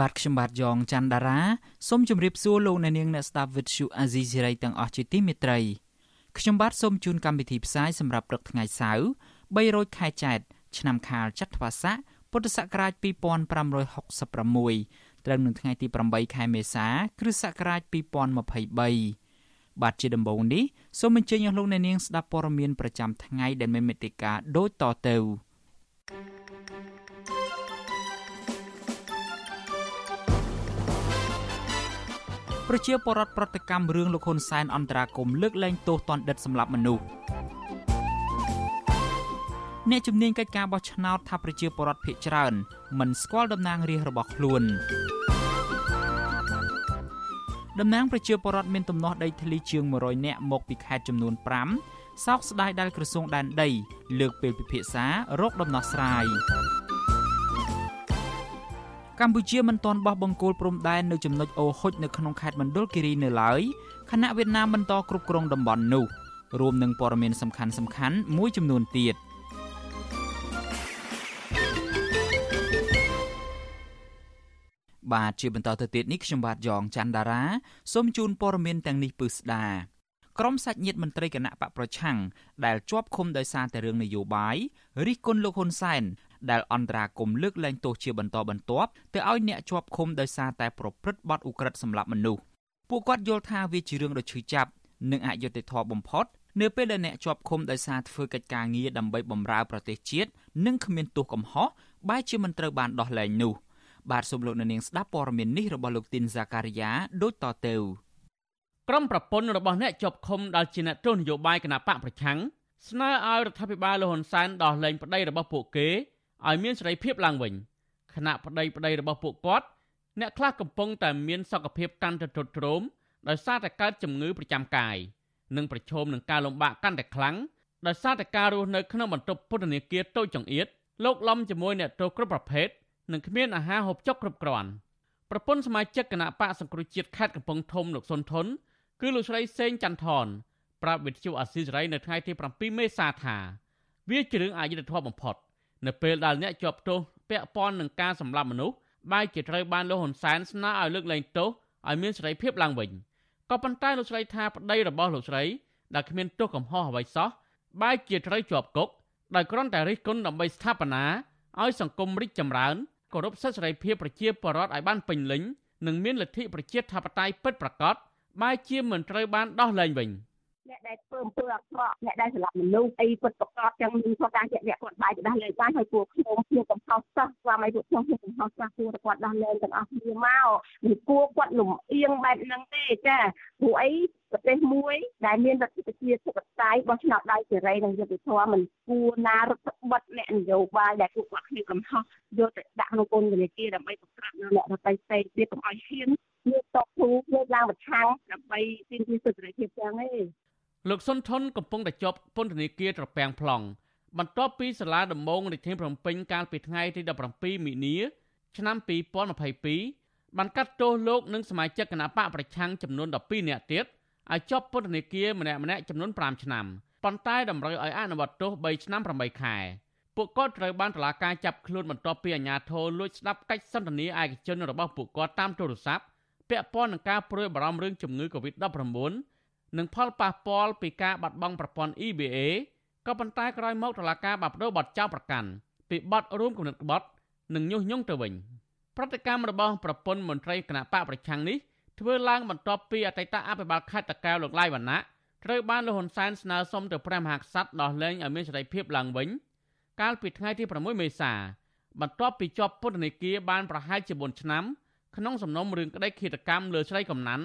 បាទខ្ញុំបាទយ៉ងច័ន្ទដារាសូមជម្រាបសួរលោកអ្នកនាងអ្នកស្ដាប់វិទ្យុអាស៊ីសេរីទាំងអស់ជាទីមេត្រីខ្ញុំបាទសូមជូនកម្មវិធីផ្សាយសម្រាប់ព្រឹកថ្ងៃសៅរ៍300ខែចែកឆ្នាំខាលចត្វាស័កពុទ្ធសករាជ2566ត្រូវនឹងថ្ងៃទី8ខែមេសា គ្រិស្តសករាជ2023បាទជាដំបូងនេះសូមអញ្ជើញអស់លោកអ្នកនាងស្ដាប់ព័ត៌មានប្រចាំថ្ងៃដែលមានមេត្តាដូចតទៅ ប្រជាពលរដ្ឋប្រតិកម្មរឿងលោកហ៊ុនសែនអន្តរាគមលើកលែងទោសតនដិតសម្លាប់មនុស្សអ្នកជំនាញកិច្ចការបោះឆ្នោតថាប្រជាពលរដ្ឋភៀកច្រើនមិនស្គាល់តំណាងរាស្ត្ររបស់ខ្លួនតំណាងប្រជាពលរដ្ឋមានទំនាស់ដីធ្លីជាង100នាក់មកពីខេត្តចំនួន5សោកស្ដាយដែលក្រសួងដែនដី លើកពេលពិភាក្សារោគដំណោះស្រាយ កម្ពុជាមិនទាន់បោះបង្គោលព្រំដែននៅចំណុចអូហុចនៅក្នុងខេត្តមណ្ឌលគិរីនៅឡើយខណៈវៀតណាមបន្តគ្រប់គ្រងតំបន់នោះរួមនឹងព័ត៌មានសំខាន់សំខាន់មួយចំនួនទៀត។បាទជាបន្តទៅទៀតនេះខ្ញុំបាទយ៉ងច័ន្ទដារាសូមជូនព័ត៌មានទាំងនេះពឺស្ដាក្រុមសាច់ញាតិមន្ត្រីគណៈបកប្រឆាំងដែលជាប់ឃុំដោយសារតែរឿងនយោបាយរិះគន់លោកហ៊ុនសែន ដែលអន្តរាគមលើកលែងទោសជាបន្តបន្ទាប់ទៅឲ្យអ្នកជាប់ឃុំដោយសារតែប្រព្រឹត្តបទឧក្រិដ្ឋសម្លាប់មនុស្សពួកគាត់យល់ថាវាជារឿងដ៏ឈឺចាប់និងអយុត្តិធម៌បំផុតនៅពេលដែលអ្នកជាប់ឃុំដោយសារធ្វើកិច្ចការងារដើម្បីបម្រើប្រទេសជាតិនិងគ្មានទោសកំហុសបែរជាមិនត្រូវបានដោះលែងនោះ។បាទសូមលោកនាងស្ដាប់ព័ត៌មាននេះរបស់លោកទីនសាការីយ៉ាដូចតទៅក្រុមប្រពន្ធរបស់អ្នកជាប់ឃុំដែលជាអ្នកទស្សនយោបាយគណៈបកប្រឆាំងស្នើឲ្យរដ្ឋាភិបាលលហ៊ុនសែនដោះលែងប្តីរបស់ពួកគេ ឲ្យមានសេរីភាពឡើងវិញគណៈប្តីប្តីរបស់ពួកគាត់អ្នកខ្លះកំពុងតែមានសុខភាពកាន់តែទ្រុឌទ្រោមដោយសារតែកើតជំងឺប្រចាំកាយនិងប្រឈមនឹងការលំបាកកាន់តែខ្លាំងដោយសារតែការរស់នៅក្នុងបន្ទប់ពន្ធនាគារតូចចង្អៀតលោកលំជាមួយអ្នកទោសគ្រប់ប្រភេទនិងគ្មានអាហារហូបចុកគ្រប់គ្រាន់ប្រពន្ធសមាជិកគណៈបកសង្គ្រោះជាតិខេត្តកំពង់ធំលោកសុនធនគឺលោកស្រីសេងច័ន្ទថនប្រាប់វិទ្យុអាស៊ីសេរីនៅថ្ងៃទី7មេសាថា វាជារឿងអយុត្តិធម៌បំផុត នៅពេលដែលអ្នកជាប់ទោសពាក់ព័ន្ធនឹងការសម្លាប់មនុស្សបែរជាត្រូវបានលោកហ៊ុនសែនស្នើឲ្យលើកលែងទោសឲ្យមានសេរីភាពឡើងវិញក៏ប៉ុន្តែលោកស្រីថាប្តីរបស់លោកស្រីដែលគ្មានទោសកំហុសអ្វីសោះបែរជាត្រូវជាប់គុកដោយគ្រាន់តែរិះគន់ដើម្បីស្ថាបនាឲ្យសង្គមរីកចម្រើនគោរពសិទ្ធិសេរីភាពប្រជាពលរដ្ឋឲ្យបានពេញលេញនិងមានលទ្ធិប្រជាធិបតេយ្យពិតប្រាកដបែរជាមិនត្រូវបានដោះលែងវិញ អ្នកដែលធ្វើអំពើអាក្រក់អ្នកដែលសម្លាប់មនុស្សអីពិតប្រកបទាំងមានគាត់ការជាក់លាក់គាត់បាយទៅដោះលែងបានហើយពួកខ្ញុំខ្ញុំកំហុសសោះស្វាមីពួកខ្ញុំខ្ញុំកំហុសសោះគួរគាត់ដោះលែងទាំងអស់គ្នាមកមិនគួរគាត់លំអៀងបែបហ្នឹងទេចាព្រោះអីប្រទេសមួយដែលមានរដ្ឋប្រជាធិបតេយ្យបោះឆ្នោតដោយសេរីនិងយុត្តិធម៌មិនគួរណារដ្ឋបတ်អ្នកនយោបាយដែលពួកគាត់គ្នាកំហុសយកទៅដាក់ក្នុងពន្ធនាគារដើម្បីបង្ក្រាបនៅអ្នកដទៃផ្សេងទៀតកុំឲ្យហ៊ានលើកតបទូលើកឡើងប្រឆាំងដើម្បីទាមទារសិទ្ធិសេរីភាពទាំងនេះ លោកសុនថនកំពុងតែជាប់ពន្ធនាគារត្រពាំង plong បន្ទាប់ពីសាលាដំបងរាជធានីភ្នំពេញកាលពីថ្ងៃទី17មីនាឆ្នាំ2022បានកាត់ទោសលោកនិងសមាជិកគណៈបកប្រឆាំងចំនួន12នាក់ទៀតឲ្យជាប់ពន្ធនាគារម្នាក់ម្នាក់ចំនួន5ឆ្នាំប៉ុន្តែតម្រូវឲ្យអនុវត្តទោស3ឆ្នាំ8ខែពួកគាត់ត្រូវបានតុលាការចាប់ខ្លួនបន្ទាប់ពីអាជ្ញាធរលួចស្ដាប់កិច្ចសន្ទនាឯកជនរបស់ពួកគាត់តាមទូរស័ព្ទពាក់ព័ន្ធនឹងការព្រួយបារម្ភរឿងជំងឺ Covid-19 និងផលប៉ះពាល់ពីការបាត់បង់ប្រព័ន្ធ EBA ក៏ប៉ុន្តែក្រោយមកតុលាការបានបដូរបទចោទប្រកាន់ពីបទរួមគំនិតក្បត់និងញុះញង់ទៅវិញប្រតិកម្មរបស់ប្រពន្ធមន្ត្រីគណៈបកប្រឆាំងនេះធ្វើឡើងបន្ទាប់ពីអតីតអភិបាលខេត្តតាកែវលោកឡាយវណ្ណៈត្រូវបានលោកហ៊ុនសែនស្នើសុំទៅព្រះមហាក្សត្រដោះលែងឲ្យមានសេរីភាពឡើងវិញកាលពីថ្ងៃទី6មេសាបន្ទាប់ពីជាប់ពន្ធនាគារបានប្រហែលជា4ឆ្នាំក្នុងសំណុំរឿងក្តីឃាតកម្មលើស្រីកំណាន់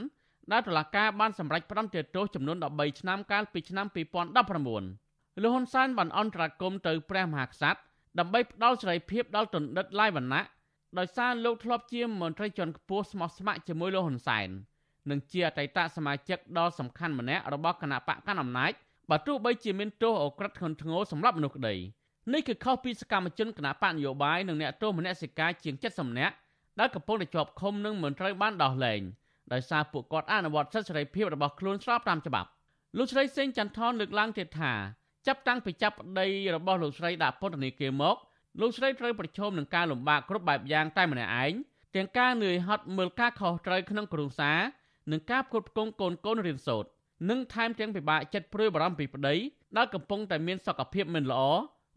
ដែលតុលាការបានសម្រេចផ្តន្ទាទោសចំនួន13ឆ្នាំកាលពីឆ្នាំ2019លោកហ៊ុនសែនបានអន្តរាគមន៍ទៅព្រះមហាក្សត្រដើម្បីផ្ដល់សេរីភាពដល់ទណ្ឌិតឡាយវណ្ណៈដោយសារលោកធ្លាប់ជាមន្ត្រីជាន់ខ្ពស់ស្មោះស្ម័គ្រជាមួយលោកហ៊ុនសែននិងជាអតីតសមាជិកដ៏សំខាន់ម្នាក់របស់គណៈបកកណ្ដាលអំណាចបើទោះបីជាមានទោសអូក្រិដ្ឋធ្ងន់ធ្ងរសម្រាប់មនុស្សក្តីនេះគឺខុសពីសកម្មជនគណៈបកនយោបាយនិងអ្នកទោសមនសិការជាង70នាក់ដែលកំពុងតែជាប់ឃុំនិងមិនត្រូវបានដោះលែង ដោយសារពួកគាត់អនុវត្តសិទ្ធិសេរីភាពរបស់ខ្លួនស្របតាមច្បាប់លោកស្រីសេងចន្ទថនលើកឡើងទៀតថាចាប់តាំងពីចាប់ប្តីរបស់លោកស្រីដាក់ពន្ធនាគារមកលោកស្រីត្រូវប្រឈមនឹងការលំបាកគ្រប់បែបយ៉ាងតែម្នាក់ឯងទាំងការនឿយហត់មើលការខុសត្រូវក្នុងគ្រួសារនិងការផ្គត់ផ្គង់កូនកូនរៀនសូត្រនិងថែមទាំងពិបាកចិត្តព្រួយបារម្ភពីប្តីដែលកំពុងតែមានសុខភាពមិនល្អ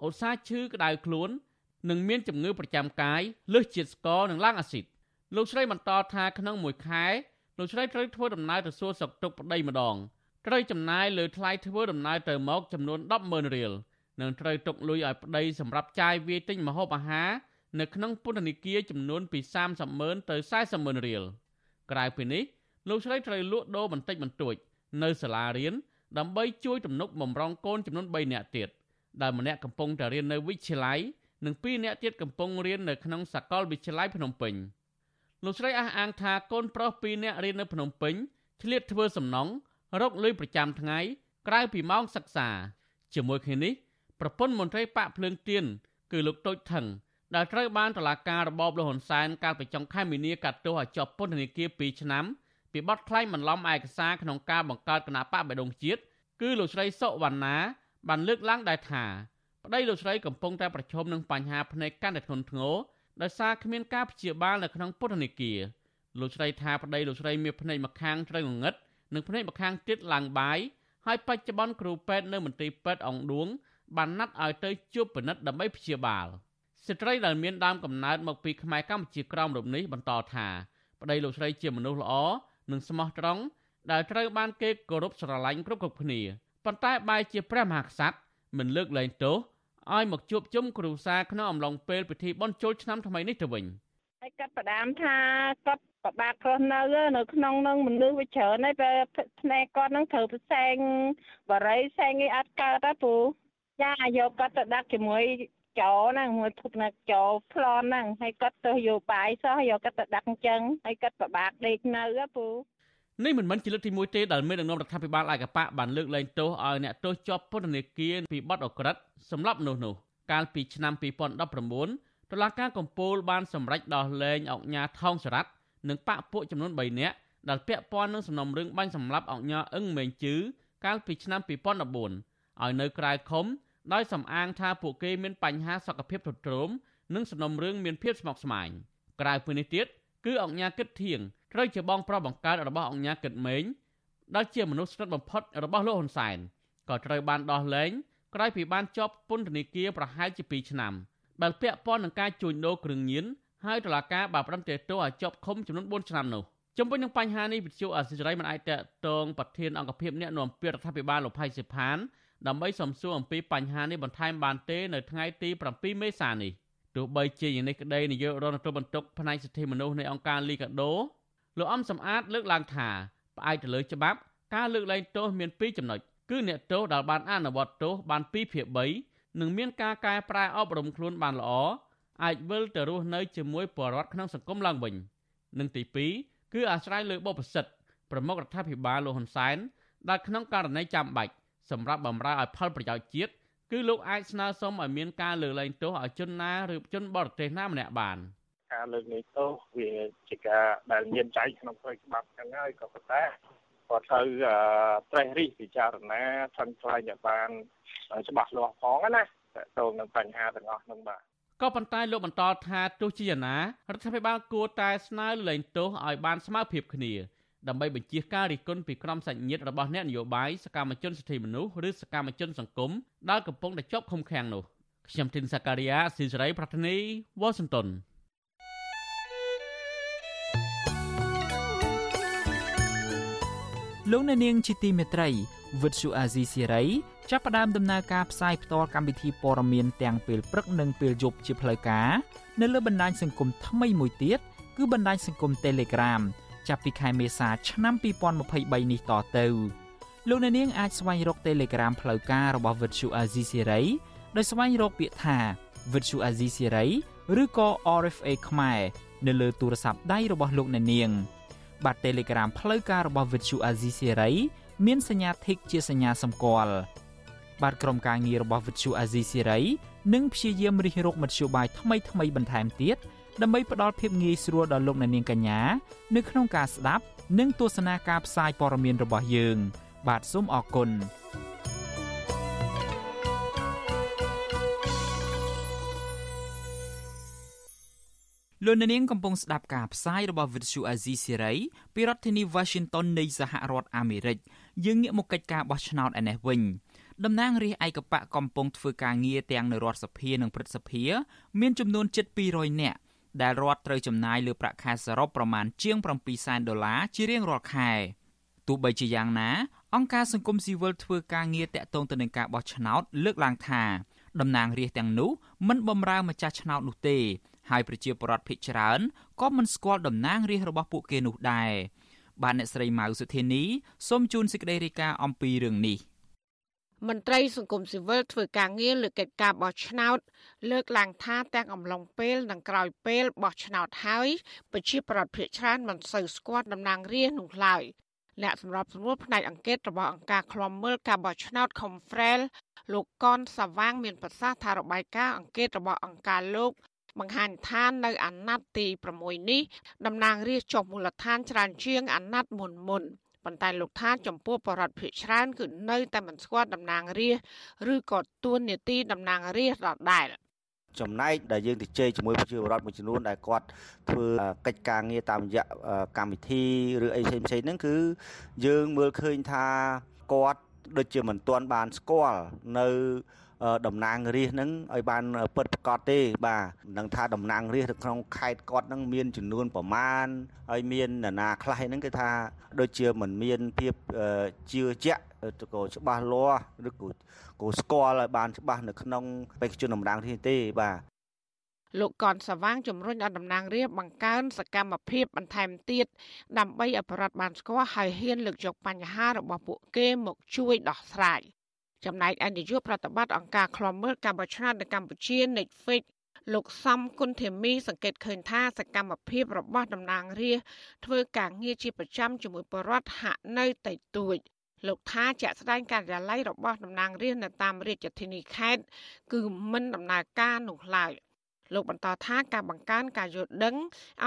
ឧស្សាហ៍ឈឺក្តៅខ្លួននិងមានជំងឺប្រចាំកាយលើសជាតិស្ករនិងឡើងអាស៊ីតលោកស្រីបន្តថាក្នុងមួយខែ លោកស្រីត្រូវធ្វើដំណើរទៅសួរសុខទុក្ខប្តីម្ដងត្រូវចំណាយលើថ្លៃធ្វើដំណើរទៅមកចំនួន100000រៀលនិងត្រូវទុកលុយឲ្យប្តីសម្រាប់ចាយវាយទិញម្ហូបអាហារនៅក្នុងពន្ធនាគារចំនួនពី300000ទៅ40000រៀលក្រៅពីនេះលោកស្រីត្រូវលក់ដូរបន្តិចបន្តួច នៅសាលារៀនដើម្បីជួយទំនុកបំរុងកូនចំនួន3នាក់ទៀតដែលម្នាក់កំពុងតែរៀននៅវិទ្យាល័យនិង2នាក់ទៀតកំពុងរៀននៅក្នុងសាកលវិទ្យាល័យភ្នំពេញ លោកស្រីអះអាងថាកូនប្រុស2នាក់រៀននៅភ្នំពេញឆ្លៀតធ្វើសំណង់រកលុយប្រចាំថ្ងៃក្រៅពីម៉ោងសិក្សាជាមួយគ្នានេះប្រពន្ធមន្ត្រីប៉ាក់ភ្លើងទៀនគឺលោកតូចថងដែលត្រូវបានតុលាការរបបលហ៊ុនសែនកាលពីចុងខែមីនាកាត់ទោសឲ្យជាប់ពន្ធនាគារ2ឆ្នាំពីបទក្លែងបន្លំឯកសារក្នុងការបង្កើតគណៈបកបេដងជាតិគឺលោកស្រីសុវណ្ណាបានលើកឡើងដែរថាប្តីលោកស្រីកំពុងតែប្រឈមនឹងបញ្ហាភ្នែកកាន់តែធ្ងន់ធ្ងរ ដោយសារគ្មានការព្យាបាលនៅក្នុងពន្ធនាគារលោកស្រីថាប្តីលោកស្រីមានភ្នែកម្ខាងត្រូវងងឹតនិងភ្នែកម្ខាងទៀតឡើងបាយហើយបច្ចុប្បន្នគ្រូពេទ្យនៅមន្ទីរពេទ្យអង្គឌួងបានណាត់ឲ្យទៅជួបពិនិត្យដើម្បីព្យាបាលស្ត្រីដែលមានដើមកំណើតមកពីខ្មែរកម្ពុជាក្រោមរូបនេះបន្តថាប្តីលោកស្រីជាមនុស្សល្អនិងស្មោះត្រង់ដែលត្រូវបានគេគោរពស្រឡាញ់គ្រប់គ្រប់គ្នាប៉ុន្តែបែរជាព្រះមហាក្សត្រមិនលើកលែងទោស ឲ្យមកជួបជុំគ្រួសារក្នុងអំឡុងពេលពិធីបុណ្យចូលឆ្នាំថ្មីនេះទៅវិញហើយគាត់ផ្ដាំថាគាត់ពិបាករស់នៅនៅក្នុងនឹងមនុស្សវាច្រើនហើយពេលភ្នែកគាត់នឹងត្រូវផ្សែងបរិយផ្សែងអីអត់កើតទេពូចាយកគាត់ទៅដាក់ជាមួយចោហ្នឹងមួយធុកណាចោប្លន់ហ្នឹងហើយគាត់ទៅយកបាយសោះយកគាត់ទៅដាក់អញ្ចឹងហើយគាត់ពិបាកដេកនៅពូ នេះមិនមែនជាលើកទី1ទេដែលមានដឹកនាំរដ្ឋាភិបាលឯកបកបានលើកលែងទោសឲ្យអ្នកទោសជាប់ពន្ធនាគារពីបទអក្រិតសម្រាប់មនុស្សនោះកាលពីឆ្នាំ2019តុលាការកំពូលបានសម្រេចដោះលែងអង្គញាថោងសរ៉ាត់និងបកពួកចំនួន3នាក់ដែលពាក់ព័ន្ធនឹងសំណុំរឿងបាញ់សម្លាប់អង្គញាអឹងមេងជឺកាលពីឆ្នាំ2014ឲ្យនៅក្រៅឃុំដោយសំអាងថាពួកគេមានបញ្ហាសុខភាពទ្រុឌទ្រោមនិងសំណុំរឿងមានភាពស្មុគស្មាញក្រៅពីនេះទៀត គឺអង្គញាគិតធៀងត្រូវជាបងប្រុសបង្កើតរបស់អង្គញាគិតមេងដែលជាមនុស្សស្និទ្ធបំផុតរបស់លោកហ៊ុនសែនក៏ត្រូវបានដោះលែងក្រោយពីបានជាប់ពន្ធនាគារប្រហែលជា2ឆ្នាំដែលពាក់ព័ន្ធនឹងការជួញដូរគ្រឿងញៀនហើយតុលាការបានប្រន្ទាទោសឲ្យជាប់ឃុំចំនួន4ឆ្នាំនោះជំវិញនឹងបញ្ហានេះវិទ្យុអសិរ័យមិនអាចតតងប្រធានអង្គភិបអ្នកនាំពាក្យរដ្ឋាភិបាលលោកផៃសិផានដើម្បីសំសួរអំពីបញ្ហានេះបន្ថែមបានទេនៅថ្ងៃទី7មេសានេះ ទោះបីជាយ៉ាងនេះក្តីនាយករដ្ឋមន្ត្រីបន្ទុកផ្នែកសិទ្ធិមនុស្សនៃអង្គការលីកាដូលោកអំសំអាតលើកឡើងថាផ្អែកទៅលើច្បាប់ការលើកលែងទោសមាន2ចំណុចគឺអ្នកទោសដែលបានអនុវត្តទោសបាន2ភាគ3និងមានការកែប្រែអប់រំខ្លួនបានល្អអាចវិលទៅរស់នៅជាមួយពលរដ្ឋក្នុងសង្គមឡើងវិញនិងទី2គឺអាស្រ័យលើបុព្វសិទ្ធិប្រមុខរដ្ឋាភិបាលលោកហ៊ុនសែនដែលក្នុងករណីចាំបាច់សម្រាប់បម្រើឲ្យផលប្រយោជន៍ជាតិ គឺលោកអាចស្នើសុំឲ្យមានការលើកលែងទោសឲ្យជនណាឬជនបរទេសណាម្នាក់បានការលើកលែងទោសវាជាការដែលមានចែងក្នុងផ្លូវច្បាប់ចឹងហើយក៏ប៉ុន្តែគាត់ត្រូវត្រេះរិះពិចារណាឆ្លងឆ្លៃឲ្យបានច្បាស់លាស់ផងណាតើតើនឹងបញ្ហាទាំងអស់នោះបាទក៏ប៉ុន្តែលោកបន្តថាទោះជាយ៉ាងណារដ្ឋាភិបាលគួរតែស្នើលែងទោសឲ្យបានស្មើភាពគ្នា ដើម្បីបញ្ជាការរិះគន់ពីក្រុមសាច់ញាតិរបស់អ្នកនយោបាយសកម្មជនសិទ្ធិមនុស្សឬសកម្មជនសង្គមដែលកំពុងតែជាប់ឃុំឃាំងនោះខ្ញុំទីនសាការីយ៉ាស៊ីសេរីប្រធានីវ៉ាស៊ីនតោនលោកអ្នកនាងជាទីមេត្រីវិទ្យុអាស៊ីសេរីចាប់ផ្ដើមដំណើរការផ្សាយផ្ទាល់កម្មវិធីព័ត៌មានទាំងពេលព្រឹកនិងពេលយប់ជាផ្លូវការនៅលើបណ្ដាញសង្គមថ្មីមួយទៀតគឺបណ្ដាញសង្គម Telegram ចាប់ពីខែមេសាឆ្នាំ2023នេះតទៅលោកអ្នកនាងអាចស្វែងរក Telegram ផ្លូវការរបស់ Vuthu Azizi Siri ដោយស្វែងរកពាក្យថា Vuthu Azizi Siri ឬក៏ RFA ខ្មែរនៅលើទូរស័ព្ទដៃរបស់លោកអ្នកនាង បាទ Telegram ផ្លូវការរបស់ Vithu Azizi Serai មានសញ្ញា Tick ជាសញ្ញាសម្គាល់បាទក្រុមការងាររបស់ Vithu Azizi Serai នឹងព្យាយាមរិះរកមធ្យោបាយថ្មីថ្មីបន្ថែមទៀតដើម្បី ផ្ដល់ភាពងាយស្រួលដល់លោកអ្នកនាងកញ្ញានៅក្នុងការស្ដាប់និងទស្សនាការផ្សាយព័ត៌មានរបស់យើង បាទសូមអរគុណលោកនាងកំពុងស្ដាប់ការផ្សាយរបស់ Vuthu Azizi Siri ពីរដ្ឋធានី Washington នៃសហរដ្ឋអាមេរិកយើងងាកមកកិច្ចការបោះឆ្នោតឯនេះវិញតំណាងរាស្ត្រឯកបកកំពុងធ្វើការងារទាំងនៅរដ្ឋសភានិងព្រឹទ្ធសភា មានចំនួនជិត200នាក់ ដែលរដ្ឋត្រូវចំណាយលើប្រាក់ខែសរុបប្រមាណជាង7សែនដុល្លារជារៀងរាល់ខែទោះបីជាយ៉ាងណាអង្គការសង្គមស៊ីវិលធ្វើការងារតាក់ទងទៅនឹងការបោះឆ្នោតលើកឡើងថាតំណាងរាស្ត្រទាំងនោះមិនបំរើម្ចាស់ឆ្នោតនោះទេ ហើយប្រជាពលរដ្ឋភ័យច្រើនក៏មិនស្គាល់តំណាងរាស្ត្ររបស់ពួកគេនោះដែរបាទអ្នកស្រីម៉ៅសុធានីសូមជូនសេចក្តីរាយការណ៍អំពីរឿងនេះ មន្ត្រីសង្គមស៊ីវិលធ្វើការងារលើកិច្ចការបោះឆ្នោត លើកឡើងថាទាំងអំឡុងពេលនិងក្រោយពេលបោះឆ្នោតហើយប្រជាប្រដ្ឋភាគច្រើនមិនសូវស្គាល់តំណាងរាស្ត្រនោះឡើយអ្នកសម្របសម្រួលផ្នែកអង្គការរបស់អង្គការឃ្លាំមើលការបោះឆ្នោត Confrel លោកកនសាវាង មានប្រសាសន៍ថារបាយការណ៍អង្គការរបស់អង្គការលោកបង្ហាញថានៅអាណត្តិទី6នេះតំណាងរាស្ត្រចុះមូលដ្ឋានច្រើនជាងអាណត្តិមុនមុន ប៉ុន្តែលោកថាចំពោះបរដ្ឋភិកច្រើនគឺនៅតែមិនស្គាល់តំណាងរាស្ត្រឬក៏ទួនាទីតំណាងរាស្ត្រដដែលចំណែកដែលយើងទៅជែកជាមួយប្រជាពលរដ្ឋមួយចំនួនដែលគាត់ធ្វើកិច្ចការងារតាមរយៈកម្មវិធីឬអីផ្សេងផ្សេងហ្នឹងគឺយើងមើលឃើញថាគាត់ដូចជាមិនទាន់បានស្គាល់នៅ តំណាងរាស្ត្រហ្នឹងឲ្យបានពិតប្រាកដទេ បាទនឹងថាតំណាងរាស្ត្រនៅក្នុងខេត្តគាត់ហ្នឹងមានចំនួនប្រមាណហើយមាននរណាខ្លះហ្នឹងគឺថាដូចជាមិនមានភាពជឿជាក់ក៏ច្បាស់លាស់ឬក៏ក៏ស្គាល់ឲ្យបានច្បាស់នៅក្នុងបេក្ខជនតំណាងរាស្ត្រទេបាទលោកកនសវាងជំរុញឲ្យតំណាងរាស្ត្របង្កើនសកម្មភាពបន្ថែមទៀតដើម្បីឲ្យប្រដ្ឋបានស្គាល់ហើយហ៊ានលើកយកបញ្ហារបស់ពួកគេមកជួយដោះស្រាយ ចំណែកឯនាយកប្រតិបត្តិអង្គការឃ្លាំមើលការបោះឆ្នោតនៅកម្ពុជា Netflix លោកសំគុណធីមីសង្កេតឃើញថាសកម្មភាពរបស់តំណាងរាស្ត្រធ្វើការងារជាប្រចាំជាមួយបរដ្ឋហាក់នៅតែទួចលោកថាជាក់ស្ដែងការិយាល័យរបស់តំណាងរាស្ត្រនៅតាមរាជធានីខេត្តគឺមិនដំណើរការនោះឡើយលោកបន្តថាការបង្កើនការយល់ដឹង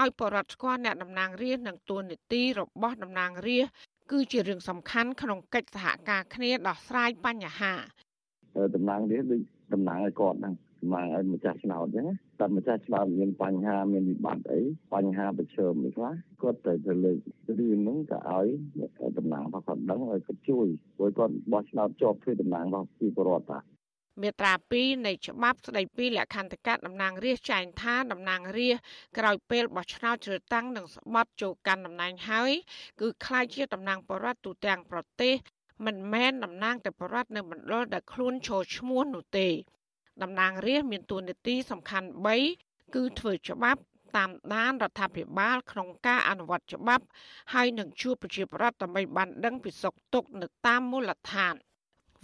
ឲ្យបរដ្ឋស្គាល់អ្នកតំណាងរាស្ត្រនិងទួនាទីរបស់តំណាងរាស្ត្រ គឺជារឿងសំខាន់ក្នុងកិច្ចសហការគ្នាដោះស្រាយបញ្ហាតំណាងនេះដូចតំណាងឲ្យគាត់ហ្នឹងមកឲ្យម្ចាស់ឆ្នោតអញ្ចឹងតែម្ចាស់ឆ្នោតមានបញ្ហាមានវិបត្តិអីបញ្ហាប្រឈមអីខ្លះគាត់ត្រូវទៅលើករឿងហ្នឹងទៅឲ្យតំណាងរបស់គាត់ដឹងឲ្យគាត់ជួយព្រោះគាត់បោះឆ្នោតជាប់ធ្វើតំណាងរបស់ពីប្រវត្តិតា មាត្រា2នៃច្បាប់ស្តីពីលក្ខន្តិកៈតំណាងរាស្ត្រចែងថាតំណាងរាស្ត្រក្រោយពេលបោះឆ្នោតជ្រើសតាំងនិងស្បត់ចូលកាន់តំណែងហើយ គឺក្លាយជាតំណាងបរដ្ឋទូទាំងប្រទេសមិនមែនតំណាងតែបរដ្ឋនៅមណ្ឌលដែលខ្លួនចូលឈ្មោះនោះទេតំណាងរាស្ត្រមានតួនាទីសំខាន់3គឺធ្វើច្បាប់តាមដានរដ្ឋាភិបាលក្នុងការអនុវត្តច្បាប់ ហើយនឹងជួបប្រជាប្រដ្ឋដើម្បីបានដឹងពីសុខទុក្ខនៅតាមមូលដ្ឋាន។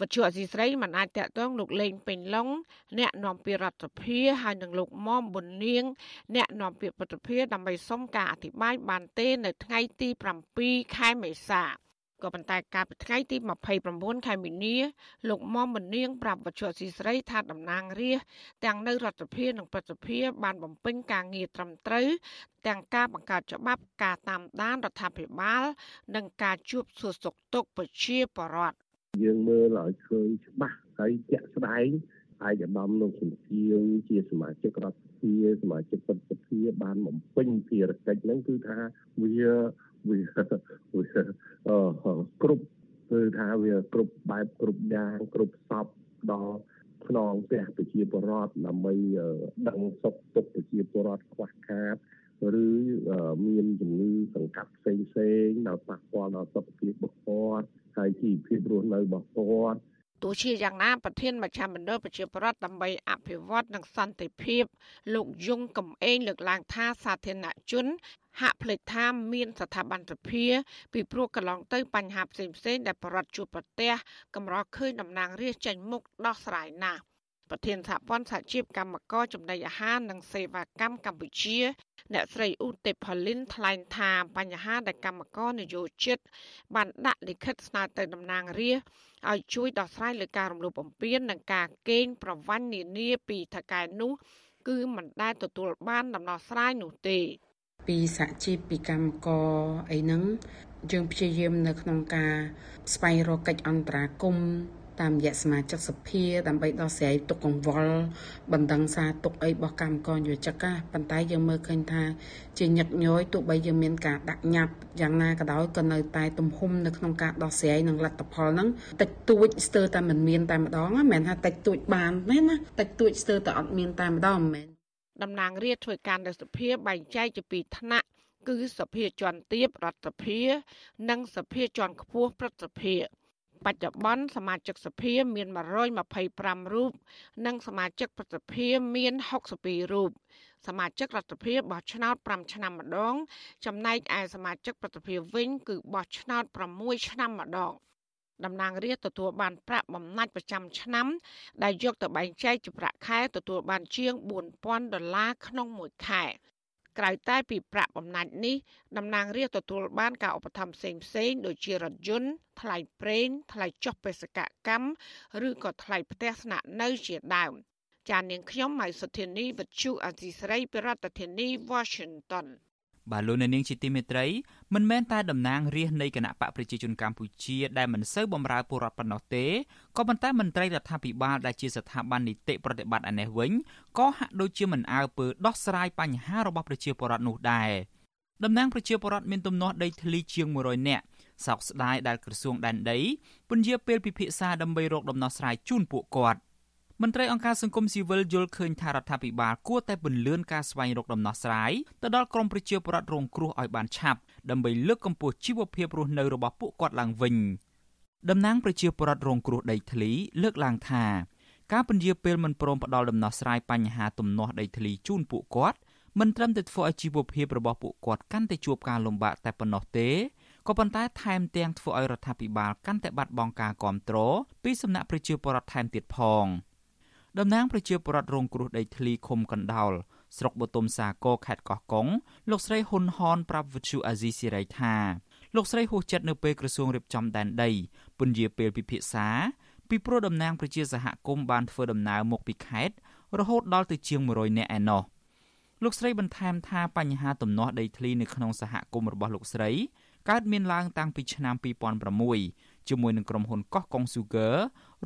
វត្ថុអសីស្រីមិនអាចតាក់ទងលោកលេងពេញឡុងអ្នកនាំពាក្យរដ្ឋាភិបាលហើយនឹងលោកមុំប៊ុននាង អ្នកនាំពាក្យរដ្ឋាភិបាលដើម្បីសុំការអធិប្បាយបានទេនៅថ្ងៃទី7ខែមេសាក៏ប៉ុន្តែកាលពីថ្ងៃទី29ខែមីនាលោកមុំមនាងប្រាប់វត្ថុអសីស្រីថាតំណាងរាស្ត្រទាំងនៅរដ្ឋាភិបាលនិងប្រតិភិបានបំពេញការងារត្រឹមត្រូវទាំងការបង្កើតច្បាប់ការតាមដានរដ្ឋាភិបាល និងការជួបសួរសុខទុក្ខប្រជាពលរដ្ឋ យើងមើលឲ្យឃើញច្បាស់ហើយជាក់ស្ដែងឯកឧត្តមលោកសំជៀងជាសមាជិករដ្ឋសភាសមាជិកប្រតិភិបានបំពេញភារកិច្ចហ្នឹងគឺថាវាវាវាអឺគ្រប់គឺថាវាគ្រប់បែបគ្រប់យ៉ាងគ្រប់សពដល់ខ្នងផ្ទះប្រជាពលរដ្ឋដើម្បីដឹងសុខទុក្ខប្រជាពលរដ្ឋខ្វះខាត ឬមានជំងឺសង្កាត់ផ្សេងផ្សេងដល់ប៉ះពាល់ដល់សុខភាពរបស់គាត់ហើយជីវភាពរស់នៅរបស់គាត់ទោះជាយ៉ាងណាប្រធានមជ្ឈមណ្ឌលប្រជាប្រដ្ឋដើម្បីអភិវឌ្ឍនិងសន្តិភាព លោកយងកំឯងលើកឡើងថាសាធារណជន ហាក់ភ្លេចថាមានស្ថាប័នសភាពីព្រោះកន្លងទៅបញ្ហាផ្សេងៗដែលប្រដ្ឋជួបប្រទះកម្រឃើញតំណាងរាស្ត្រចេញមុខដោះស្រាយណាស់ ប្រធានសហព័ន្ធសហជីពកម្មករចំណីអាហារនិងសេវាកម្មកម្ពុជា អ្នកស្រីឧទេផលីនថ្លែងថាបញ្ហាដែលកម្មករនយោជិតបានដាក់លិខិតស្នើទៅតំណាងរាស្ត្រឲ្យជួយដោះស្រាយលើការរំលោភបំពាននិងការកេងប្រវ័ញ្ចនានាពីថកែនោះគឺមិនដែលទទួលបានដំណោះស្រាយនោះទេ ពីសហជីពពីកម្មករអីហ្នឹងយើងព្យាយាមនៅក្នុងការស្វែងរកកិច្ចអន្តរាគមន៍ តាមរយៈសមាជិកសភាដើម្បីដោះស្រាយទុកកង្វល់បណ្ដឹងសារទុកអីរបស់កម្មករយុវជកប៉ុន្តែយើងមើលឃើញថា ជាញឹកញយទោះបីយើងមានការដាក់ញត្តិយ៉ាងណាក៏ដោយក៏នៅតែទំហំនៅក្នុងការដោះស្រាយនឹងលទ្ធផលហ្នឹងតិចតួចស្ទើរតែមិនមានតែម្ដងមិនមែនថាតិចតួចបានទេណាតិចតួចស្ទើរតែអត់មានតែម្ដងមិនមែនតំណាងរាជធ្វើការនៅសភាបែងចែកជាពីរថ្នាក់គឺសភាជាន់ទាបរដ្ឋសភា និងសភាជាន់ខ្ពស់ព្រឹទ្ធសភា បច្ចុប្បន្នសមាជិកសភាមាន125រូបនិងសមាជិកប្រតិភិមាន62រូបសមាជិករដ្ឋសភាបោះឆ្នោត5ឆ្នាំម្ដង ចំណែកឯសមាជិកប្រតិភិវិញ គឺបោះឆ្នោត6ឆ្នាំម្ដងតំណាងរាស្ត្រទទួលបានប្រាក់បំណាច់ប្រចាំឆ្នាំ ដែលយកទៅបែងចែកជាប្រាក់ខែទទួលបានជាង4000ដុល្លារក្នុងមួយខែ ក្រៅតែពីប្រាក់បំណាច់នេះតំណាងរាស្ត្រទទួលបានការឧបត្ថម្ភផ្សេងផ្សេងដូចជារថយន្តថ្លៃប្រេងថ្លៃចុះបេសកកម្មឬក៏ថ្លៃផ្ទះស្នាក់នៅជាដើមចាននាងខ្ញុំម៉ៃសុធានីវិទ្យុអសីស្រីប្រធានាធិបតី Washington បាទលោកអ្នកនាងជាទីមេត្រីមិនមែនតែតំណាងរាស្ត្រនៃគណៈបកប្រជាជនកម្ពុជាដែលមិនសូវបម្រើពលរដ្ឋប៉ុណ្ណោះទេក៏ប៉ុន្តែមន្ត្រីរដ្ឋាភិបាលដែលជាស្ថាប័ននីតិប្រតិបត្តិឯនេះវិញក៏ហាក់ដូចជាមិនអើពើដោះស្រាយបញ្ហារបស់ប្រជាពលរដ្ឋនោះដែរតំណាងប្រជាពលរដ្ឋមានទំនាស់ដីធ្លីជាង100នាក់សោកស្ដាយដែលក្រសួងដែនដីពន្យាពេលពិភាក្សាដើម្បីរកដំណោះស្រាយជូនពួកគាត់ មន្ត្រីអង្គការសង្គមស៊ីវិលយល់ឃើញថារដ្ឋាភិបាលគួរតែពន្លឿនការស្វែងរកដំណោះស្រាយទៅដល់ក្រមប្រជាពលរដ្ឋរងគ្រោះឲ្យបានឆាប់ដើម្បីលើកកម្ពស់ជីវភាពរស់នៅរបស់ពួកគាត់ឡើងវិញតំណាងប្រជាពលរដ្ឋរងគ្រោះដីធ្លីលើកឡើងថាការពន្យាពេលមិនព្រមផ្ដល់ដំណោះស្រាយបញ្ហាទំនាស់ដីធ្លីជូនពួកគាត់មិនត្រឹមតែធ្វើឲ្យជីវភាពរបស់ពួកគាត់កាន់តែជួបការលំបាកតែប៉ុណ្ណោះទេក៏ប៉ុន្តែថែមទាំងធ្វើឲ្យរដ្ឋាភិបាលកាន់តែបាត់បង់ការគ្រប់គ្រងពីសំណាក់ប្រជាពលរដ្ឋថែមទៀតផង។ តំណាងប្រជាពលរដ្ឋរងគ្រោះដីធ្លីឃុំកណ្ដោលស្រុកបទុមសាគរខេត្តកោះកុងលោកស្រីហ៊ុនហនប្រាប់វិទ្យុអាស៊ីសេរីថាលោកស្រីហួសចិត្តនៅពេលក្រសួងរៀបចំដែនដីពន្យាពេលពិភាក្សាពីព្រោះតំណាងប្រជាសហគមន៍បានធ្វើដំណើរមកពីខេត្តរហូតដល់ទៅជាង100នាក់ឯណោះលោកស្រីបន្ថែមថាបញ្ហាទំនាស់ដីធ្លីនៅក្នុងសហគមន៍របស់លោកស្រីកើតមានឡើងតាំងពីឆ្នាំ2006ជាមួយនឹងក្រុមហ៊ុនកោះកុងស៊ូហ្គើ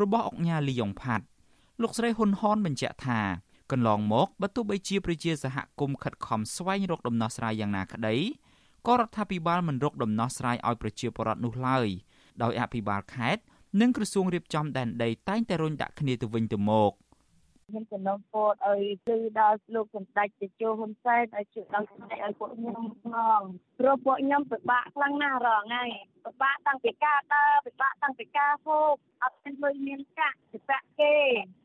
របស់អង្គការលីយ៉ុងផាត់ លោកស្រីហ៊ុនហនបញ្ជាក់ថាកន្លងមកបើទោះបីជាប្រជាសហគមន៍ខិតខំស្វែងរកដំណោះស្រាយយ៉ាងណាក្តីក៏រដ្ឋាភិបាលមិនរកដំណោះស្រាយឲ្យប្រជាពលរដ្ឋនោះឡើយដោយអភិបាលខេត្តនិងក្រសួងរៀបចំដែនដីតែងតែរុញដាក់គ្នាទៅវិញទៅមក ខ្ញុំសំណូមពរឲ្យគឺដល់លោកសម្ដេចតេជោហ៊ុនសែនឲ្យជួយដល់សម្ដេចឲ្យពួកខ្ញុំផងព្រោះពួកខ្ញុំពិបាកខ្លាំងណាស់រងថ្ងៃពិបាកតាំងពីការដើរពិបាកតាំងពីការហូបអត់មានលុយមានកាក់ពិបាកគេ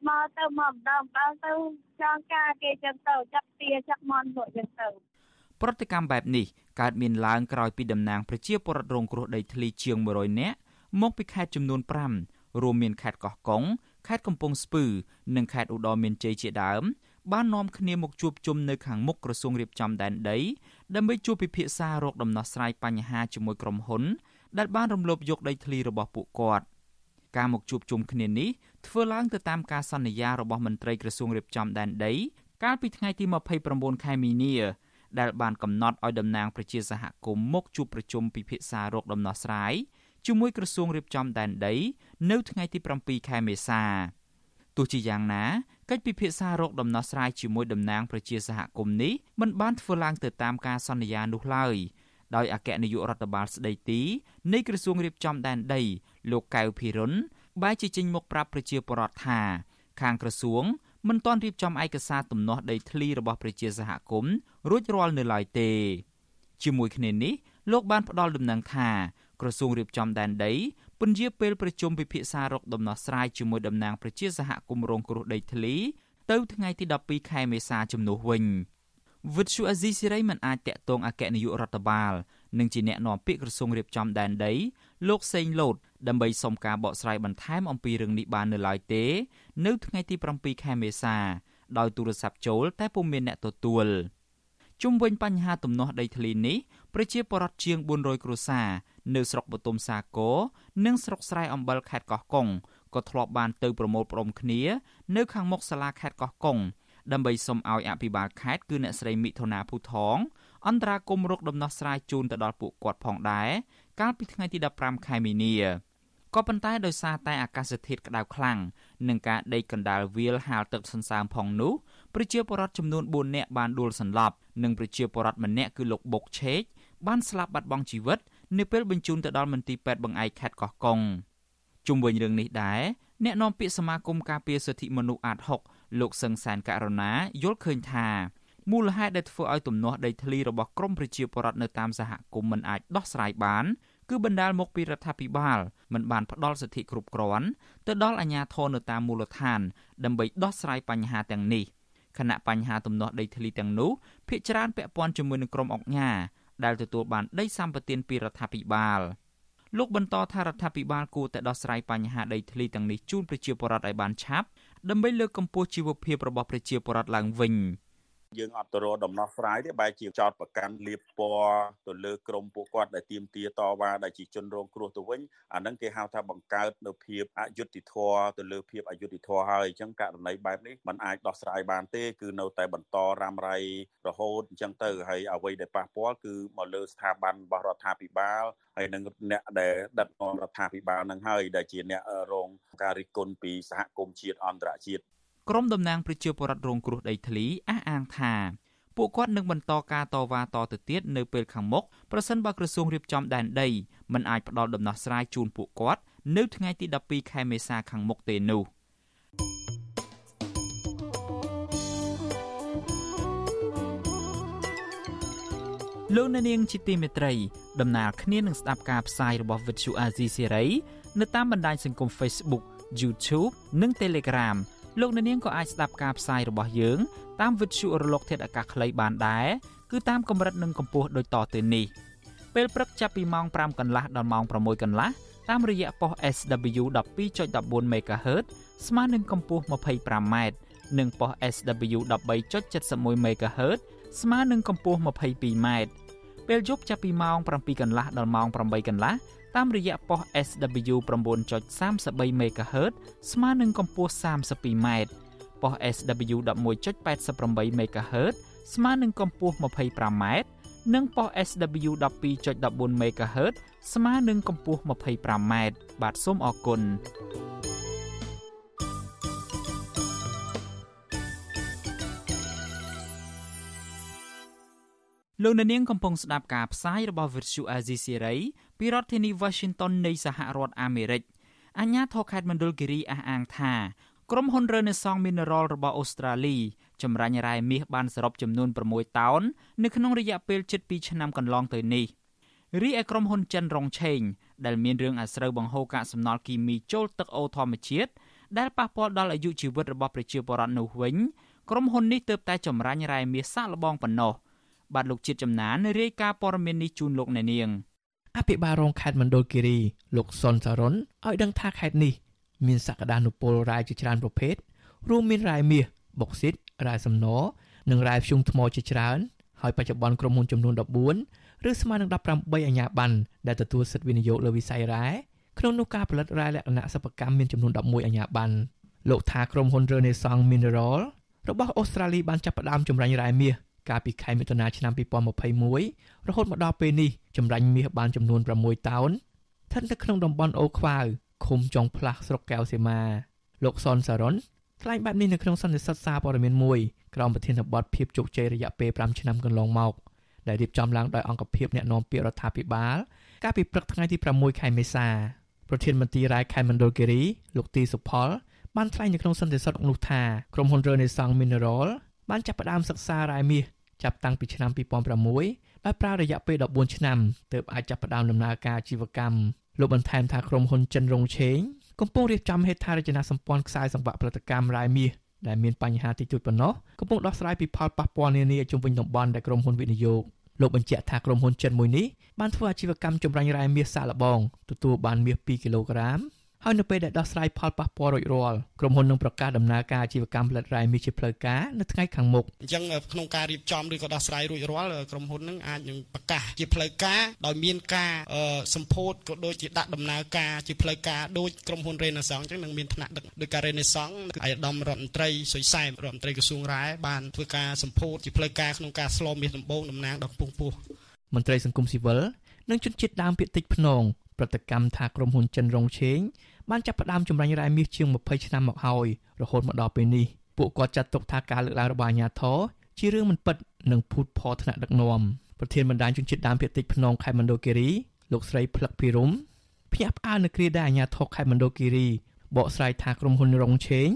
មកទៅមកម្ដងម្ដងទៅចង់ការគេចឹងទៅចាប់ទាចាប់មន់ពួកចឹងទៅប្រតិកម្មបែបនេះកើតមានឡើងក្រោយពីតំណាងប្រជាពលរដ្ឋរងគ្រោះដីធ្លីជាង100នាក់មកពីខេត្តចំនួន5រួមមានខេត្តកោះកុង ខេត្តកំពង់ស្ពឺ និងខេត្តឧត្តរមានជ័យជាដើមបាននាំគ្នាមកជួបជុំនៅខាងមុខក្រសួងរៀបចំដែនដីដើម្បីជួបពិភាក្សារកដំណោះស្រាយបញ្ហាជាមួយក្រុមហ៊ុន ដែលបានរំលោភយកដីធ្លីរបស់ពួកគាត់ការមកជួបជុំគ្នានេះធ្វើឡើងទៅតាមការសន្យារបស់មន្ត្រីក្រសួងរៀបចំដែនដី កាលពីថ្ងៃទី29ខែមីនាដែលបានកំណត់ឲ្យតំណាងប្រជាសហគមន៍មកជួបប្រជុំពិភាក្សារកដំណោះស្រាយ ជាមួយក្រសួងរៀបចំដែនដី នៅថ្ងៃទី7ខែមេសាទោះជាយ៉ាងណាកិច្ចពិភាក្សារកដំណោះស្រាយជាមួយតំណាងប្រជាសហគមន៍នេះមិនបានធ្វើឡើងទៅតាមការសន្យានោះឡើយដោយអគ្គនាយករដ្ឋបាលស្ដីទីនៃក្រសួងរៀបចំដែនដី លោកកៅភិរុនបែរជាចេញមកប្រាប់ប្រជាពលរដ្ឋថា ខាងក្រសួងមិនទាន់រៀបចំឯកសារទំនាស់ដីធ្លីរបស់ប្រជាសហគមន៍រួចរាល់នៅឡើយទេ ជាមួយគ្នានេះលោកបានផ្ដល់ដំណឹងថា ក្រសួងរៀបចំដែនដីពន្យាពេលប្រជុំពិភាក្សារកដំណោះស្រាយជាមួយតំណាងប្រជាសហគមន៍រងគ្រោះដីធ្លី ទៅថ្ងៃទី12ខែមេសាជំនួសវិញវិទ្យុអាស៊ីសេរីមិនអាចតាក់ទងអគ្គនាយករដ្ឋបាលនិងជាអ្នកនាំពាក្យក្រសួងរៀបចំដែនដីលោកសេងលូតដើម្បីសុំការបកស្រាយបន្ថែមអំពីរឿងនេះបាននៅឡើយទេ នៅថ្ងៃទី7ខែមេសាដោយទូរស័ព្ទចូលតែពុំមានអ្នកទទួលជុំវិញបញ្ហាទំនាស់ដីធ្លីនេះប្រជាពលរដ្ឋជាង400គ្រួសារ នៅស្រុកបទុមសាគរនិងស្រុកស្រែអំបិលខេត្តកោះកុងក៏ធ្លាប់បានទៅប្រមូលផ្ដុំគ្នានៅខាងមុខសាលាខេត្តកោះកុងដើម្បីសុំឲ្យអភិបាលខេត្តគឺអ្នកស្រីមិថុនាភូថងអន្តរាគមរកដំណោះស្រាយជូនទៅដល់ពួកគាត់ផងដែរកាលពីថ្ងៃទី15ខែមីនាក៏ប៉ុន្តែដោយសារតែអាកាសធាតុក្តៅខ្លាំងនិងការដេកកណ្ដាលវាលហាលទឹកសន្សើមផងនោះប្រជាពលរដ្ឋចំនួន4នាក់បានដួលសន្លប់និងប្រជាពលរដ្ឋម្នាក់គឺលោកបុកឆេកបានស្លាប់បាត់បង់ជីវិត នៅពេលបញ្ជូនទៅដល់មន្ទីរពេទ្យបង្អែកខេត្តកោះកុងជុំវិញរឿងនេះដែរអ្នកនាំពាក្យសមាគមការពារសិទ្ធិមនុស្សអាត6លោកសឹងសានករណាយល់ឃើញថាមូលហេតុដែលធ្វើឲ្យទំនាស់ដីធ្លីរបស់ក្រមប្រជាពលរដ្ឋនៅតាមសហគមន៍មិនអាចដោះស្រាយបានគឺបណ្ដាលមកពីរដ្ឋាភិបាលមិនបានផ្ដល់សិទ្ធិគ្រប់គ្រាន់ទៅដល់អាជ្ញាធរនៅតាមមូលដ្ឋាន ដើម្បីដោះស្រាយបញ្ហាទាំងនេះខណៈបញ្ហាទំនាស់ដីធ្លីទាំងនោះភាគច្រើនពាក់ព័ន្ធជាមួយនឹងក្រុមអង្គការ ដែលទទួលបានដីសម្បត្តិពីរដ្ឋាភិបាលលោកបន្តថារដ្ឋាភិបាលគួរតែដោះស្រាយបញ្ហាដីធ្លីទាំងនេះជូនប្រជាពលរដ្ឋឲ្យបានឆាប់ដើម្បីលើកកម្ពស់ជីវភាពរបស់ប្រជាពលរដ្ឋឡើងវិញ។ យើងអត់ទៅរកដំណោះស្រាយទេបែរជាចោតប្រកាន់លៀបពណ៌ទៅលើក្រមពួកគាត់ដែលទៀមទាតវ៉ាដែលជាជនរងគ្រោះទៅវិញអាហ្នឹងគេហៅថាបង្កើតនៅភាពអយុត្តិធម៌ទៅលើភាពអយុត្តិធម៌ហើយអញ្ចឹងករណីបែបនេះมันអាចដោះស្រាយបានទេគឺនៅតែបន្តរ៉ាំរ៉ៃរហូតអញ្ចឹងទៅហើយអ្វីដែលប៉ះពាល់គឺមកលើស្ថាប័នរបស់រដ្ឋាភិបាលហើយនឹងអ្នកដែលដឹកនាំរដ្ឋាភិបាលនឹងហើយដែលជាអ្នករងការរិះគន់ពីសហគមន៍ជាតិអន្តរជាតិ ក្រុមតំណាងប្រជាពលរដ្ឋរងគ្រោះដីធ្លីអះអាងថាពួកគាត់នឹងបន្តការតវ៉ាតទៅទៀតនៅពេលខាងមុខប្រសិនបើក្រសួងរៀបចំដែនដីមិនអាចផ្ដល់ដំណោះស្រាយជូនពួកគាត់នៅថ្ងៃទី12ខែមេសាខាងមុខទេនោះលោកនាងជាទីមេត្រីដំណើរគ្នានឹងស្ដាប់ការផ្សាយរបស់ Vuthu Azizi Serai នៅតាមបណ្ដាញសង្គម Facebook YouTube និង Telegram លោកអ្នកនាងក៏អាចស្ដាប់ការផ្សាយរបស់យើង តាមវិទ្យុរលក ធាតុអាកាសខ្លីបានដែរគឺតាមកម្រិតនិងកម្ពស់ដូចតទៅនេះពេលព្រឹកចាប់ពីម៉ោង5កន្លះដល់ម៉ោង6កន្លះតាមរយៈប៉ុស SW 12.14 MHz ស្មើនឹងកម្ពស់ 25m និងប៉ុស SW 13.71 MHz ស្មើនឹងកម្ពស់ 22m ពេលយប់ចាប់ពីម៉ោង7កន្លះដល់ម៉ោង8កន្លះ តាមរយៈប៉ុស SW 9.33 MHz ស្មើនឹងកម្ពស់ 32m ប៉ុស SW 11.88 MHz ស្មើនឹងកម្ពស់ 25m និងប៉ុស SW 12.14 MHz ស្មើនឹងកម្ពស់ 25m បាទសូមអរគុណលោកអ្នកនាងកំពុងស្ដាប់ការផ្សាយរបស់ Vuthu Azizi Serai ពីរដ្ឋធានី Washington នៃសហរដ្ឋអាមេរិកអាជ្ញាធរខេត្តមណ្ឌលគិរីអះអាងថាក្រុមហ៊ុន Renaissance Mineral របស់អូស្ត្រាលីចម្រាញ់រ៉ែមាសបានសរុបចំនួន6តោននៅក្នុងរយៈពេលជិត2ឆ្នាំកន្លងទៅនេះរីឯក្រុមហ៊ុនចិនរងឆេងដែលមានរឿងអាស្រូវបង្ហូរកាកសំណល់គីមីចូលទឹកអូធម្មជាតិដែលប៉ះពាល់ដល់អាយុជីវិតរបស់ប្រជាពលរដ្ឋនោះវិញក្រុមហ៊ុននេះទើបតែចម្រាញ់រ៉ែមាសសាកល្បងប៉ុណ្ណោះបាទលោកជាតិចំណានរាយការណ៍ព័ត៌មាននេះជូនលោកអ្នកនាង អភិបាលរងខេត្តមណ្ឌលគិរីលោកសុនសរុនឲ្យដឹងថាខេត្តនេះមានសក្តានុពលរ៉ែជាច្រើនប្រភេទរួមមានរ៉ែមាសបុកស៊ីតរ៉ែសំណនិងរ៉ែធ្យូងថ្មជាច្រើនហើយបច្ចុប្បន្នក្រុមហ៊ុនចំនួន14ឬស្មើនឹង18អាជ្ញាប័ណ្ណដែលទទួលសិទ្ធិវិនិយោគលើវិស័យរ៉ែក្នុងនោះការផលិតរ៉ែលក្ខណៈសិប្បកម្មមានចំនួន11អាជ្ញាប័ណ្ណលោកថាក្រុមហ៊ុន Renaissance Mineral របស់អូស្ត្រាលីបានចាប់ផ្ដើមចម្រាញ់រ៉ែមាស កាលពីខែមិថុនាឆ្នាំ2021រហូតមកដល់ពេលនេះចម្រាញ់មាសបានចំនួន6តោនស្ថិតនៅក្នុងតំបន់អូខ្វាវឃុំចុងផ្លាស់ស្រុកកែវសីមាលោកសុនសារ៉ុនថ្លែងបែបនេះនៅក្នុងសន្និសីទសារព័ត៌មានមួយក្រោមប្រធានបទភាពជោគជ័យរយៈពេល5ឆ្នាំកន្លងមកដែលរៀបចំឡើងដោយអង្គភាពអ្នកណែនាំពាក្យរដ្ឋាភិបាល កាលពីព្រឹកថ្ងៃទី6ខែមេសាប្រធានមន្ត្រីរាយខេត្តមណ្ឌលគិរីលោកទីសុផលបានថ្លែងនៅក្នុងសន្និសីទនោះថាក្រុមហ៊ុន Renaissance Mineral បានចាប់ផ្ដើមសិក្សារ៉ែមាស ចាប់តាំងពីឆ្នាំ2006ដោយប្រើរយៈពេល14ឆ្នាំទើបអាចចាប់ផ្ដើមដំណើរការជីវកម្មលោកបន្ថែមថាក្រុមហ៊ុនចិនរងឆេងកំពុងរៀបចំហេដ្ឋារចនាសម្ព័ន្ធខ្សែសង្វាក់ផលិតកម្មរ៉ែមាសដែលមានបញ្ហាតិចតួចប៉ុណ្ណោះកំពុងដោះស្រាយពីផលប៉ះពាល់នានាជុំវិញតំបន់ដែលក្រុមហ៊ុនវិនិយោគលោកបញ្ជាក់ថាក្រុមហ៊ុនចិនមួយនេះបានធ្វើអាជីវកម្មចម្រាញ់រ៉ែមាសសាកល្បងទទួលបានមាស2គីឡូក្រាម ហើយនៅពេលដែលដោះស្រាយផលប៉ះពាល់រួចរាល់ក្រុមហ៊ុននឹងប្រកាសដំណើរការអាជីវកម្មផលិតរ៉ែមាសជាផ្លូវការនៅថ្ងៃខាងមុខអញ្ចឹងក្នុងការរៀបចំឬក៏ដោះស្រាយរួចរាល់ក្រុមហ៊ុននឹងអាចនឹងប្រកាសជាផ្លូវការដោយមានការសម្ពោធក៏ដូចជាដាក់ដំណើរការជាផ្លូវការដូចក្រុមហ៊ុន Renaissance អញ្ចឹងនឹងមានថ្នាក់ដឹកដោយការ Renaissance គឺអាយដាមរដ្ឋមន្ត្រីសុយសែមរដ្ឋមន្ត្រីក្រសួងរ៉ែបានធ្វើការសម្ពោធជាផ្លូវការក្នុងការស្លមាសដំបងតំណាងដល់ពងពោះមន្ត្រីសង្គមស៊ីវិលនិងជនជាតិដើមភាគតិចភ្នងប្រតិកម្មថាក្រុមហ៊ុនចិនរងឆេង បានចាប់ផ្ដើមចម្រាញ់រ៉ែមាសជាង20ឆ្នាំមកហើយរហូតមកដល់ពេលនេះពួកគាត់ចាត់ទុកថាការលើកឡើងរបស់អាជ្ញាធរជារឿងមិនពិតនិងភូតផលថ្នាក់ដឹកនាំប្រធានបណ្ដាញជនជាតិដើមភាគតិចភ្នងខេត្តមណ្ឌលគិរីលោកស្រីផ្លឹកភិរមភ្ញាក់ផ្អើលនៅគ្រាដែលអាជ្ញាធរខេត្តមណ្ឌលគិរីបកស្រាយថាក្រុមហ៊ុនរងឆេង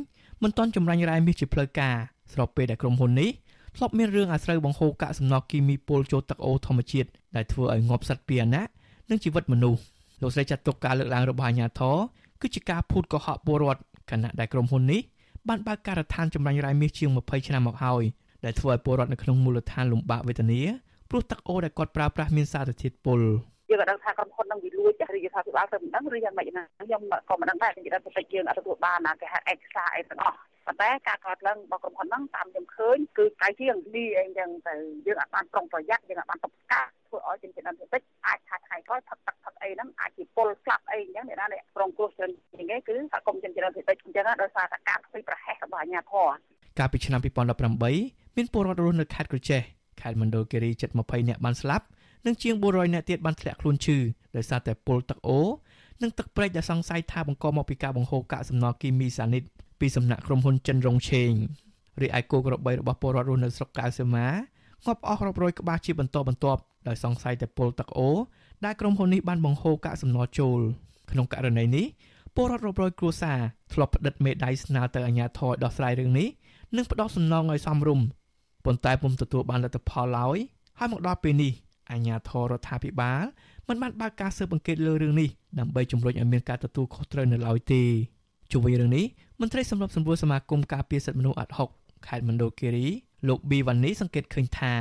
មិនទាន់ចម្រាញ់រ៉ែមាសជាផ្លូវការស្របពេលដែលក្រុមហ៊ុននេះធ្លាប់មានរឿងអាស្រូវបង្ហូរកាកសំណល់គីមីពុលចូលទឹកអូរធម្មជាតិដែលធ្វើឲ្យងាប់សត្វពាហនៈនិងជីវិតមនុស្សលោកស្រីចាត់ទុកការលើកឡើងរបស់អាជ្ញាធរ គឺជាការភូតកុហកពលរដ្ឋខណៈដែលក្រុមហ៊ុននេះបានបើកការដ្ឋានចម្រាញ់រ៉ែមាសជាង20ឆ្នាំមកហើយដែលធ្វើឲ្យពលរដ្ឋនៅក្នុងមូលដ្ឋានលំបាកវេទនាព្រោះទឹកអូរដែលគាត់ប្រើប្រាស់មានសារធាតុពុលយើងក៏ដឹងថាក្រុមហ៊ុននឹងវាលួចចាស់រាជរដ្ឋាភិបាលទៅមិនដឹងឬយ៉ាងម៉េចណាខ្ញុំក៏មិនដឹងដែរនិយាយទៅតិចយើងអត់ទទួលបានណាគេហៅឯកសារអីទាំងអស់ប៉ុន្តែការកើតឡើងរបស់ក្រុមហ៊ុនហ្នឹងតាមខ្ញុំឃើញគឺកាយជាងនេះអីចឹងទៅយើងអាចបានប្រុងប្រយ័ត្នយើងអាចបានទប់ស្កាត់ធ្វើឲ្យជំនាញតិចអាចថាថ្ងៃក្រោយផឹកទឹកផឹកអីហ្នឹងអាចជាពលស្លាប់អីចឹងអ្នកណាអ្នកប្រងគ្រោះច្រើនជាង គេគឺសហគមន៍ជំនាញតិចអញ្ចឹងដោយសារតែការធ្វើប្រហែសរបស់អាជ្ញាធរកាលពីឆ្នាំ2018មានពលរដ្ឋរស់នៅខេត្តក្រចេះខេត្តមណ្ឌលគិរីជិត20នាក់បានស្លាប់និងជាង400នាក់ទៀតបានធ្លាក់ខ្លួនឈឺដោយសារតែពុលទឹកអូនិងទឹកព្រែកដែលសង្ស័យថាបង្កមកពីការបង្ហូរកាកសំណល់គីមីសានីតពីសំណាក់ក្រុមហ៊ុនចិនរងឆេងរីឯគោក្របីរបស់ពលរដ្ឋរស់នៅស្រុកកៅសីមាងាប់អស់រាប់រយក្បាលជាបន្តបន្ទាប់ដោយសង្ស័យតែពុលទឹកអូដែលក្រុមហ៊ុននេះបានបង្ហូរកាកសំណល់ចូលក្នុងករណីនេះ ពលរដ្ឋរាប់រយគ្រួសារធ្លាប់ផ្តិតមេដៃស្នើទៅអាជ្ញាធរដោះស្រាយរឿងនេះនិងផ្ដោតសំណងឲ្យសមរម្យប៉ុន្តែពុំទទួលបានលទ្ធផលឡើយហើយមកដល់ពេលនេះអាជ្ញាធររដ្ឋាភិបាលមិនបានបើកការស៊ើបអង្កេតលើរឿងនេះដើម្បីជំរុញឲ្យមានការទទួលខុសត្រូវនៅឡើយទេជុំវិញរឿងនេះមន្ត្រីសម្របសម្រួលសមាគមការពារសិទ្ធិមនុស្សអាត់ហុកខេត្តមណ្ឌលគិរីលោកប៊ីវ៉ានីសង្កេតឃើញថា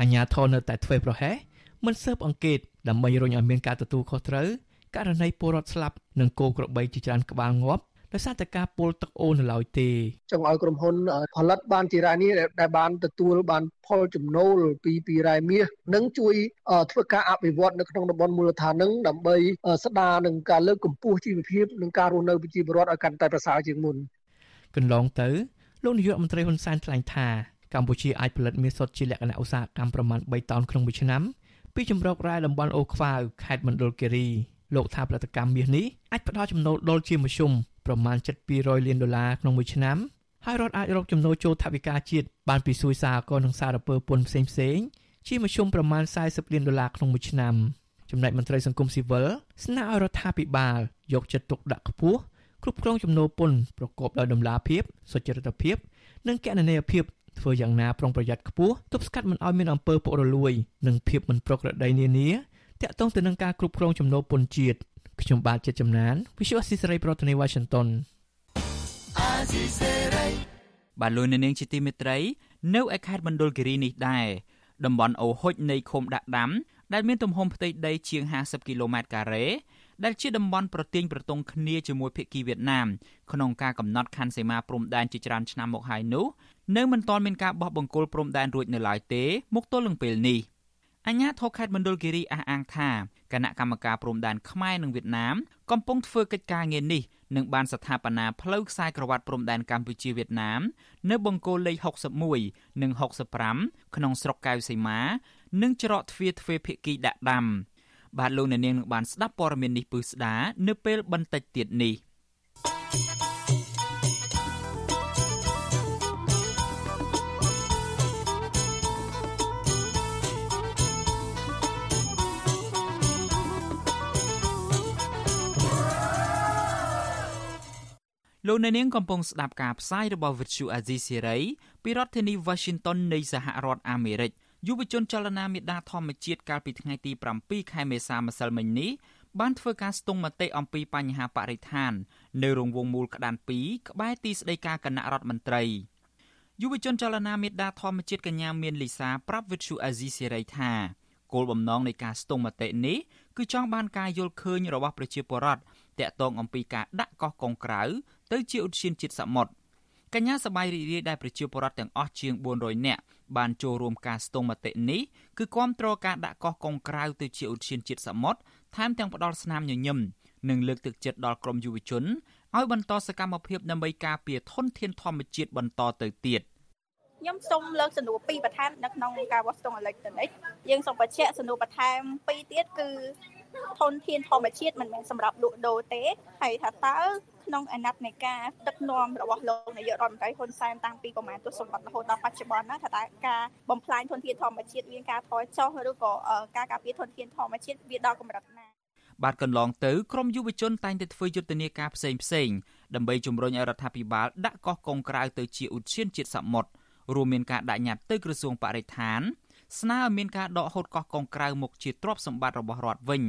អាញាធរនៅតែធ្វើប្រហែសមិនស៊ើបអង្កេតដើម្បីរុញឲ្យមានការទទួលខុសត្រូវ ករណីពលរដ្ឋស្លាប់និងគោក្របីជាច្រើនក្បាលងាប់ដោយសារតែការពុលទឹកអូននៅឡើយទេចង់ឲ្យក្រុមហ៊ុនផលិតបានជារ៉ែនេះដែលបានទទួលបានផលចំណូលពីពីរ៉ែមាសនិងជួយធ្វើការអភិវឌ្ឍនៅក្នុងតំបន់មូលដ្ឋាននឹងដើម្បីស្ដារនឹងការលើកកម្ពស់ជីវភាពនិងការរស់នៅប្រជាពលរដ្ឋឲ្យកាន់តែប្រសើរជាងមុនកន្លងទៅលោកនាយករដ្ឋមន្ត្រីហ៊ុនសែនថ្លែងថាកម្ពុជាអាចផលិតមាសសុទ្ធជាលក្ខណៈឧស្សាហកម្មប្រមាណ3តោនក្នុងមួយឆ្នាំពីជំរករ៉ែតំបន់អូខ្វាវខេត្តមណ្ឌលគិរី លោកថាផលិតកម្មមាសនេះអាចផ្ដល់ចំណូលដុលជាមធ្យមប្រមាណ700លានដុល្លារក្នុងមួយឆ្នាំហើយរដ្ឋអាចរកចំណូលចូលថវិកាជាតិបានពីសួយសារកនិងសារពើពន្ធផ្សេងផ្សេងជាមធ្យមប្រមាណ40លានដុល្លារក្នុងមួយឆ្នាំចំណែកមន្ត្រីសង្គមស៊ីវិលស្នើឲ្យរដ្ឋាភិបាលយកចិត្តទុកដាក់ខ្ពស់គ្រប់គ្រងចំណូលពន្ធប្រកបដោយតម្លាភាពសុចរិតភាព និងកណន័យភាពធ្វើយ៉ាងណាប្រុងប្រយ័ត្នខ្ពស់ទប់ស្កាត់មិនឲ្យមានអំពើពុករលួយ និងភាពមិនប្រក្រតីនានា តាក់ទងទៅនឹងការគ្រប់គ្រងចំណូលពន្ធជាតិខ្ញុំបាទជាចំណាន Visual Assisray ប្រធានាទី Washington បាទលោកនាងជាទីមេត្រីនៅឯខេត្តមណ្ឌលគិរីនេះដែរតំបន់អូហុចនៃឃុំដាក់ដាំដែលមានទំហំផ្ទៃដីជាង50គីឡូម៉ែត្រការ៉េដែលជាតំបន់ប្រទាញប្រទង់គ្នាជាមួយភៀកគីវៀតណាមក្នុងការកំណត់ខណ្ឌសីមាព្រំដែនជាច្រើនឆ្នាំមកហើយនោះនៅមិនទាន់មានការបោះបង្គោលព្រំដែនរួចនៅឡើយទេមកទល់នឹងពេលនេះ អញ្ញាធរខេត្តមណ្ឌលគិរីអះអាងថាគណៈកម្មការព្រំដែនខ្មែរនិងវៀតណាមកំពុងធ្វើកិច្ចការងារនេះនិងបានស្ថាបនាផ្លូវខ្សែក្រវ៉ាត់ព្រំដែនកម្ពុជាវៀតណាមនៅបង្គោលលេខ61និង65ក្នុងស្រុកកៅសីមា និងច្រកទ្វារទ្វេភាគីដាក់ដាំបាទលោកអ្នកនាងនឹងបានស្ដាប់ព័ត៌មាននេះពឺស្ដានៅពេលបន្តិចទៀតនេះ លោកអ្នកនាងកំពុងស្ដាប់ការផ្សាយរបស់ Vuthu Azizi Serai ពីរដ្ឋធានី Washington នៃសហរដ្ឋអាមេរិកយុវជនចលនាមេដាធម្មជាតិកាលពីថ្ងៃទី7ខែមេសាម្សិលមិញនេះបានធ្វើការស្ទង់មតិអំពីបញ្ហាបរិស្ថាន នៅរង្វង់មូលក្តាន2ក្បែរទីស្តីការគណៈរដ្ឋមន្ត្រីយុវជនចលនាមេដាធម្មជាតិកញ្ញាមានលីសាប្រាប់វិទ្យុអាស៊ីសេរីថាគោលបំណងនៃការស្ទង់មតិនេះគឺចង់បានការយល់ឃើញរបស់ប្រជាពលរដ្ឋតាក់ទងអំពីការដាក់កោះកុងក្រៅ ទៅជាឧទ្យានជាតិសមុទ្រកញ្ញាសបាយរីករាយដែលប្រជាពលរដ្ឋទាំងអស់ជាង400នាក់បានចូលរួមការស្ទង់មតិនេះគឺគាំទ្រការដាក់កោះកុងក្រៅទៅជាឧទ្យានជាតិសមុទ្រថែមទាំងផ្ដល់ស្នាមញញឹមនិងលើកទឹកចិត្តដល់ក្រមយុវជនឲ្យបន្តសកម្មភាពដើម្បីការពារធនធានធម្មជាតិបន្តទៅទៀតខ្ញុំសូមលើកសំណួរពីរបន្ថែមនៅក្នុងការវាស់ស្ទង់អេឡិចត្រូនិកយើងសូមបញ្ជាក់សំណួរបន្ថែមពីរទៀតគឺ ធនធានធម្មជាតិមិនមែនសម្រាប់លក់ដូរទេហើយថាតើក្នុងអាណត្តិនៃការដឹកនាំរបស់លោកនាយករដ្ឋមន្ត្រីហ៊ុនសែនតាំងពីប្រមាណទសវត្សរ៍រហូតដល់បច្ចុប្បន្នណាថាតើការបំផ្លាញធនធានធម្មជាតិមានការថយចុះឬក៏ការការពារធនធានធម្មជាតិវាដល់កម្រិតណាបាទកន្លងទៅក្រមយុវជនតែងតែធ្វើយុទ្ធនាការផ្សេងផ្សេងដើម្បីជំរុញឲ្យរដ្ឋាភិបាលដាក់កោះកុងក្រៅទៅជាឧទ្យានជាតិសមុទ្ររួមមានការដាក់ញត្តិទៅក្រសួងបរិស្ថានស្នើឲ្យមានការដកហូតកោះកុងក្រៅមកជាទ្រព្យសម្បត្តិរបស់រដ្ឋវិញ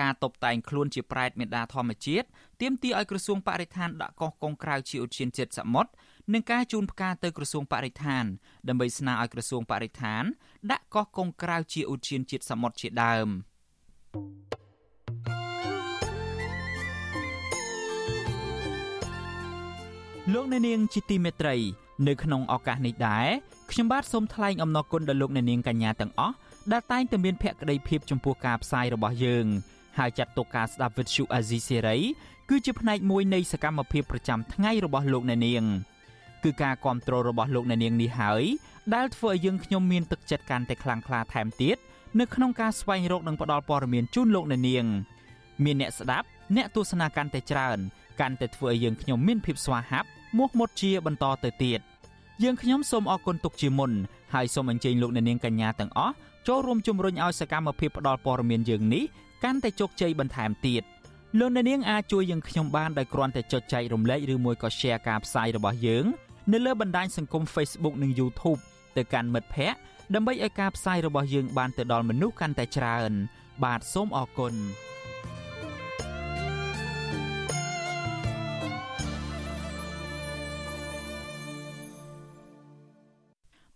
ការតបតែងខ្លួនជាប្រែតមេដាធម្មជាតិទាមទារឲ្យក្រសួងបរិស្ថានដាក់កោះកុងក្រៅជាឧទ្យានជាតិសមុទ្រនិងការជូនផ្កាទៅក្រសួងបរិស្ថានដើម្បីស្នើឲ្យក្រសួងបរិស្ថានដាក់កោះកុងក្រៅជាឧទ្យានជាតិសមុទ្រជាដើមលោកអ្នកនាងជាទីមេត្រី នៅក្នុងឱកាសនេះដែរខ្ញុំបាទសូមថ្លែងអំណរគុណដល់លោកអ្នកនាងកញ្ញាទាំងអស់ដែលតែងតែមានភក្ដីភាពចំពោះការផ្សាយរបស់យើង ហើយចាត់ទុកការស្ដាប់វិទ្យុអាស៊ីសេរីគឺជាផ្នែកមួយនៃសកម្មភាពប្រចាំថ្ងៃរបស់លោកអ្នកនាងគឺការគ្រប់គ្រងរបស់លោកអ្នកនាងនេះហើយដែលធ្វើឲ្យយើងខ្ញុំមានទឹកចិត្តកាន់តែខ្លាំងក្លាថែមទៀតនៅក្នុងការស្វែងរកនិងផ្តល់ព័ត៌មានជូនលោកអ្នកនាងមានអ្នកស្ដាប់អ្នកទស្សនាកាន់តែច្រើនកាន់តែធ្វើឲ្យយើងខ្ញុំមានភាពស្វាហាប់មោះមុតជាបន្តទៅទៀតយើងខ្ញុំសូមអរគុណទុកជាមុនហើយសូមអញ្ជើញលោកអ្នកនាងកញ្ញាទាំងអស់ចូលរួមជំរុញឲ្យសកម្មភាពផ្តល់ព័ត៌មានយើងនេះ កាន់តែជោគជ័យបន្ថែមទៀតលោកអ្នកនាងអាចជួយយើងខ្ញុំបានដោយគ្រាន់តែចុចចែករំលែកឬមួយក៏ Share ការផ្សាយរបស់យើងនៅលើបណ្ដាញសង្គម Facebook និង YouTube ទៅកាន់មិត្តភ័ក្តិដើម្បីឲ្យការផ្សាយរបស់យើងបានទៅដល់មនុស្សកាន់តែច្រើន បាទសូមអរគុណ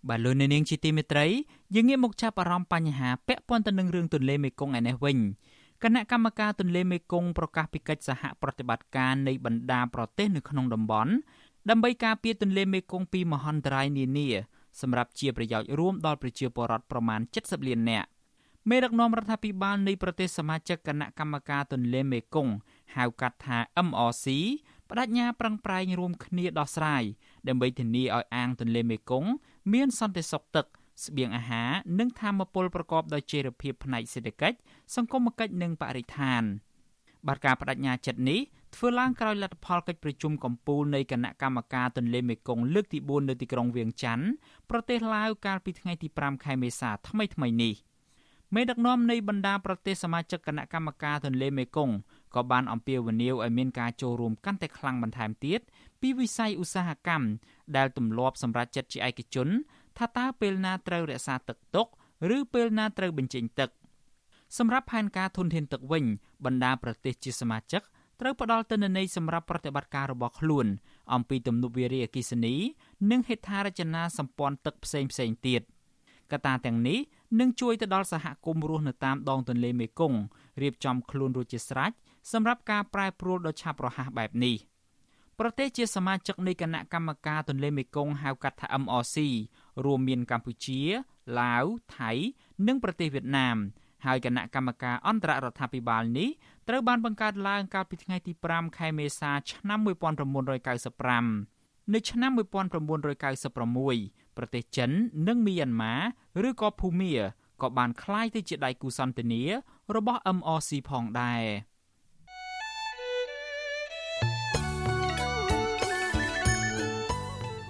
បាទលោកនាងជាទីមេត្រីយើងងាកមកចាប់អារម្មណ៍បញ្ហាពាក់ព័ន្ធទៅនឹងរឿងទន្លេមេគង្គឯនេះវិញ គណៈកម្មការទន្លេមេគង្គប្រកាសពីកិច្ចសហប្រតិបត្តិការនៃបណ្ដាប្រទេសនៅក្នុងតំបន់ដើម្បីការពារទន្លេមេគង្គពីមហន្តរាយនានាសម្រាប់ជាប្រយោជន៍រួមដល់ប្រជាពលរដ្ឋប្រមាណ70លាននាក់មេដឹកនាំរដ្ឋាភិបាលនៃប្រទេសសមាជិកគណៈកម្មការទន្លេមេគង្គហៅកាត់ថា MRC បដិញ្ញាប្រឹងប្រែងរួមគ្នាដោះស្រាយដើម្បីធានាឲ្យអាងទន្លេមេគង្គមានសន្តិសុខទឹក ស្បៀងអាហារនិងធម្មពលប្រកបដោយចីរភាពផ្នែកសេដ្ឋកិច្ចសង្គមគិច្ចនិងបរិស្ថានបាទការបដិញ្ញាចិត្តនេះធ្វើឡើងក្រោយលទ្ធផលកិច្ចប្រជុំកំពូលនៃគណៈកម្មការទន្លេមេគង្គលើកទី4នៅទីក្រុងវៀងច័ន្ទប្រទេសឡាវកាលពីថ្ងៃទី5ខែមេសាថ្មីថ្មីនេះមេដឹកនាំនៃបណ្ដាប្រទេសសមាជិកគណៈកម្មការទន្លេមេគង្គក៏បានអំពាវនាវឲ្យមានការចូលរួមកាន់តែខ្លាំងបន្ថែមទៀតពីវិស័យឧស្សាហកម្មដែលទម្លាប់សម្រាប់ចិត្តជាឯកជន ថាតើពេលណាត្រូវរក្សាទឹកទុក ឬពេលណាត្រូវបញ្ចេញទឹកសម្រាប់ផែនការធនធានទឹកវិញបណ្ដាប្រទេសជាសមាជិកត្រូវផ្ដល់ទិន្នន័យសម្រាប់ប្រតិបត្តិការរបស់ខ្លួន អំពីទំនប់វារីអគ្គិសនី និងហេដ្ឋារចនាសម្ព័ន្ធទឹកផ្សេងផ្សេងទៀតកត្តាទាំងនេះនឹងជួយទៅដល់សហគមន៍រស់នៅតាមដងទន្លេមេគង្គរៀបចំខ្លួនរួចជាស្រេចសម្រាប់ការប្រែប្រួលដ៏ឆាប់រហ័សបែបនេះប្រទេសជាសមាជិកនៃគណៈកម្មការទន្លេមេគង្គហៅកាត់ថា MRC រួមមានកម្ពុជាឡាវថៃ និងប្រទេសវៀតណាមហើយគណៈកម្មការអន្តររដ្ឋាភិបាលនេះត្រូវបានបង្កើតឡើងកាលពីថ្ងៃទី5ខែមេសាឆ្នាំ1995នៅឆ្នាំ1996ប្រទេសចិន និងមីយ៉ាន់ម៉ាឬក៏ភូមាក៏បានក្លាយទៅជាដៃគូសន្តិនិករបស់ MRC ផងដែរ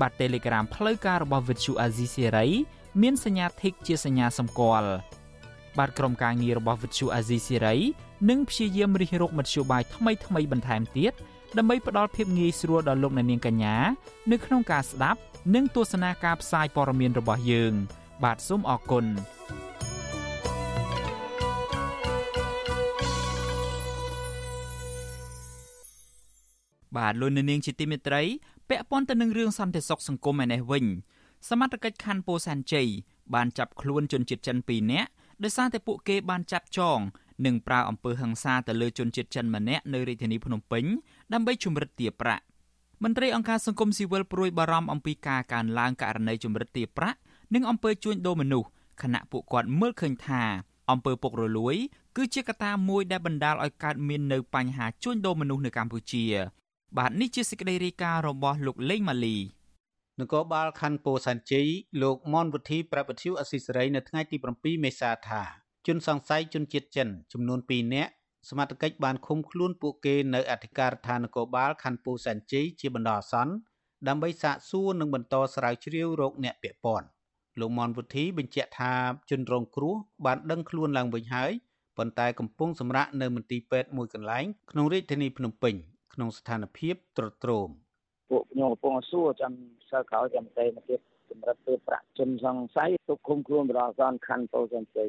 បាទ Telegram ផ្លូវការរបស់ Vuthu Azizi Serai មានសញ្ញាធីកជាសញ្ញាសម្គាល់បាទក្រុមការងាររបស់វិទ្យុអាស៊ីសេរីនឹងព្យាយាមរិះរោចមធ្យោបាយថ្មីថ្មីបន្ថែមទៀតដើម្បីផ្ដល់ភាពងាយស្រួលដល់លោកអ្នកនាងកញ្ញានៅក្នុងការស្ដាប់និងទស្សនាការផ្សាយព័ត៌មានរបស់យើង បាទសូមអរគុណបាទលោកនាងជាទីមេត្រី ពាក់ព័ន្ធទៅនឹងរឿងសន្តិសុខសង្គមឯនេះវិញសមត្ថកិច្ចខណ្ឌពោធិ៍សែនជ័យបានចាប់ខ្លួនជនជាតិចិន2នាក់ដោយសារតែពួកគេបានចាប់ចងនិងប្រើអំពើហិង្សាទៅលើជនជាតិចិនម្នាក់នៅរាជធានីភ្នំពេញដើម្បីជំរិតទារប្រាក់មន្ត្រីអង្គការសង្គមស៊ីវិលព្រួយបារម្ភអំពីការកើនឡើងករណីជំរិតទារប្រាក់និងអំពើជួញដូរមនុស្សខណៈពួកគាត់មើលឃើញថាអំពើពុករលួយគឺជាកត្តាមួយដែលបណ្ដាលឲ្យកើតមាននៅបញ្ហាជួញដូរមនុស្សនៅកម្ពុជា បាទនេះជាសេចក្តីរាយការណ៍របស់លោកលេងម៉ាលីនគរបាលខណ្ឌពោធិ៍សែនជ័យលោកមនវុធីប្រាប់វិទ្យុអស៊ីសេរីនៅថ្ងៃទី7មេសាថាជនសង្ស័យជនជាតិចិនចំនួន2នាក់សមត្ថកិច្ចបានឃុំខ្លួនពួកគេនៅអធិការដ្ឋាននគរបាលខណ្ឌពោធិ៍សែនជ័យជាបណ្ដោះអាសន្នដើម្បីសាកសួរនិងបន្តស្រាវជ្រាវរកអ្នកពាក់ព័ន្ធលោកមនវុធីបញ្ជាក់ថាជនរងគ្រោះបានដឹងខ្លួនឡើងវិញហើយប៉ុន្តែកំពុងសម្រាកនៅមន្ទីរពេទ្យមួយកន្លែងក្នុងរាជធានីភ្នំពេញ ក្នុងស្ថានភាពទ្រុឌទ្រោមពួកខ្ញុំកំពុងសួរចាំសិលក្រោយចាំតែមកទៀតសម្រាប់ពេលប្រាក់ជនសង្ស័យទុកឃុំខ្លួនបរិយាខណ្ឌពោធិ៍សែនជ័យ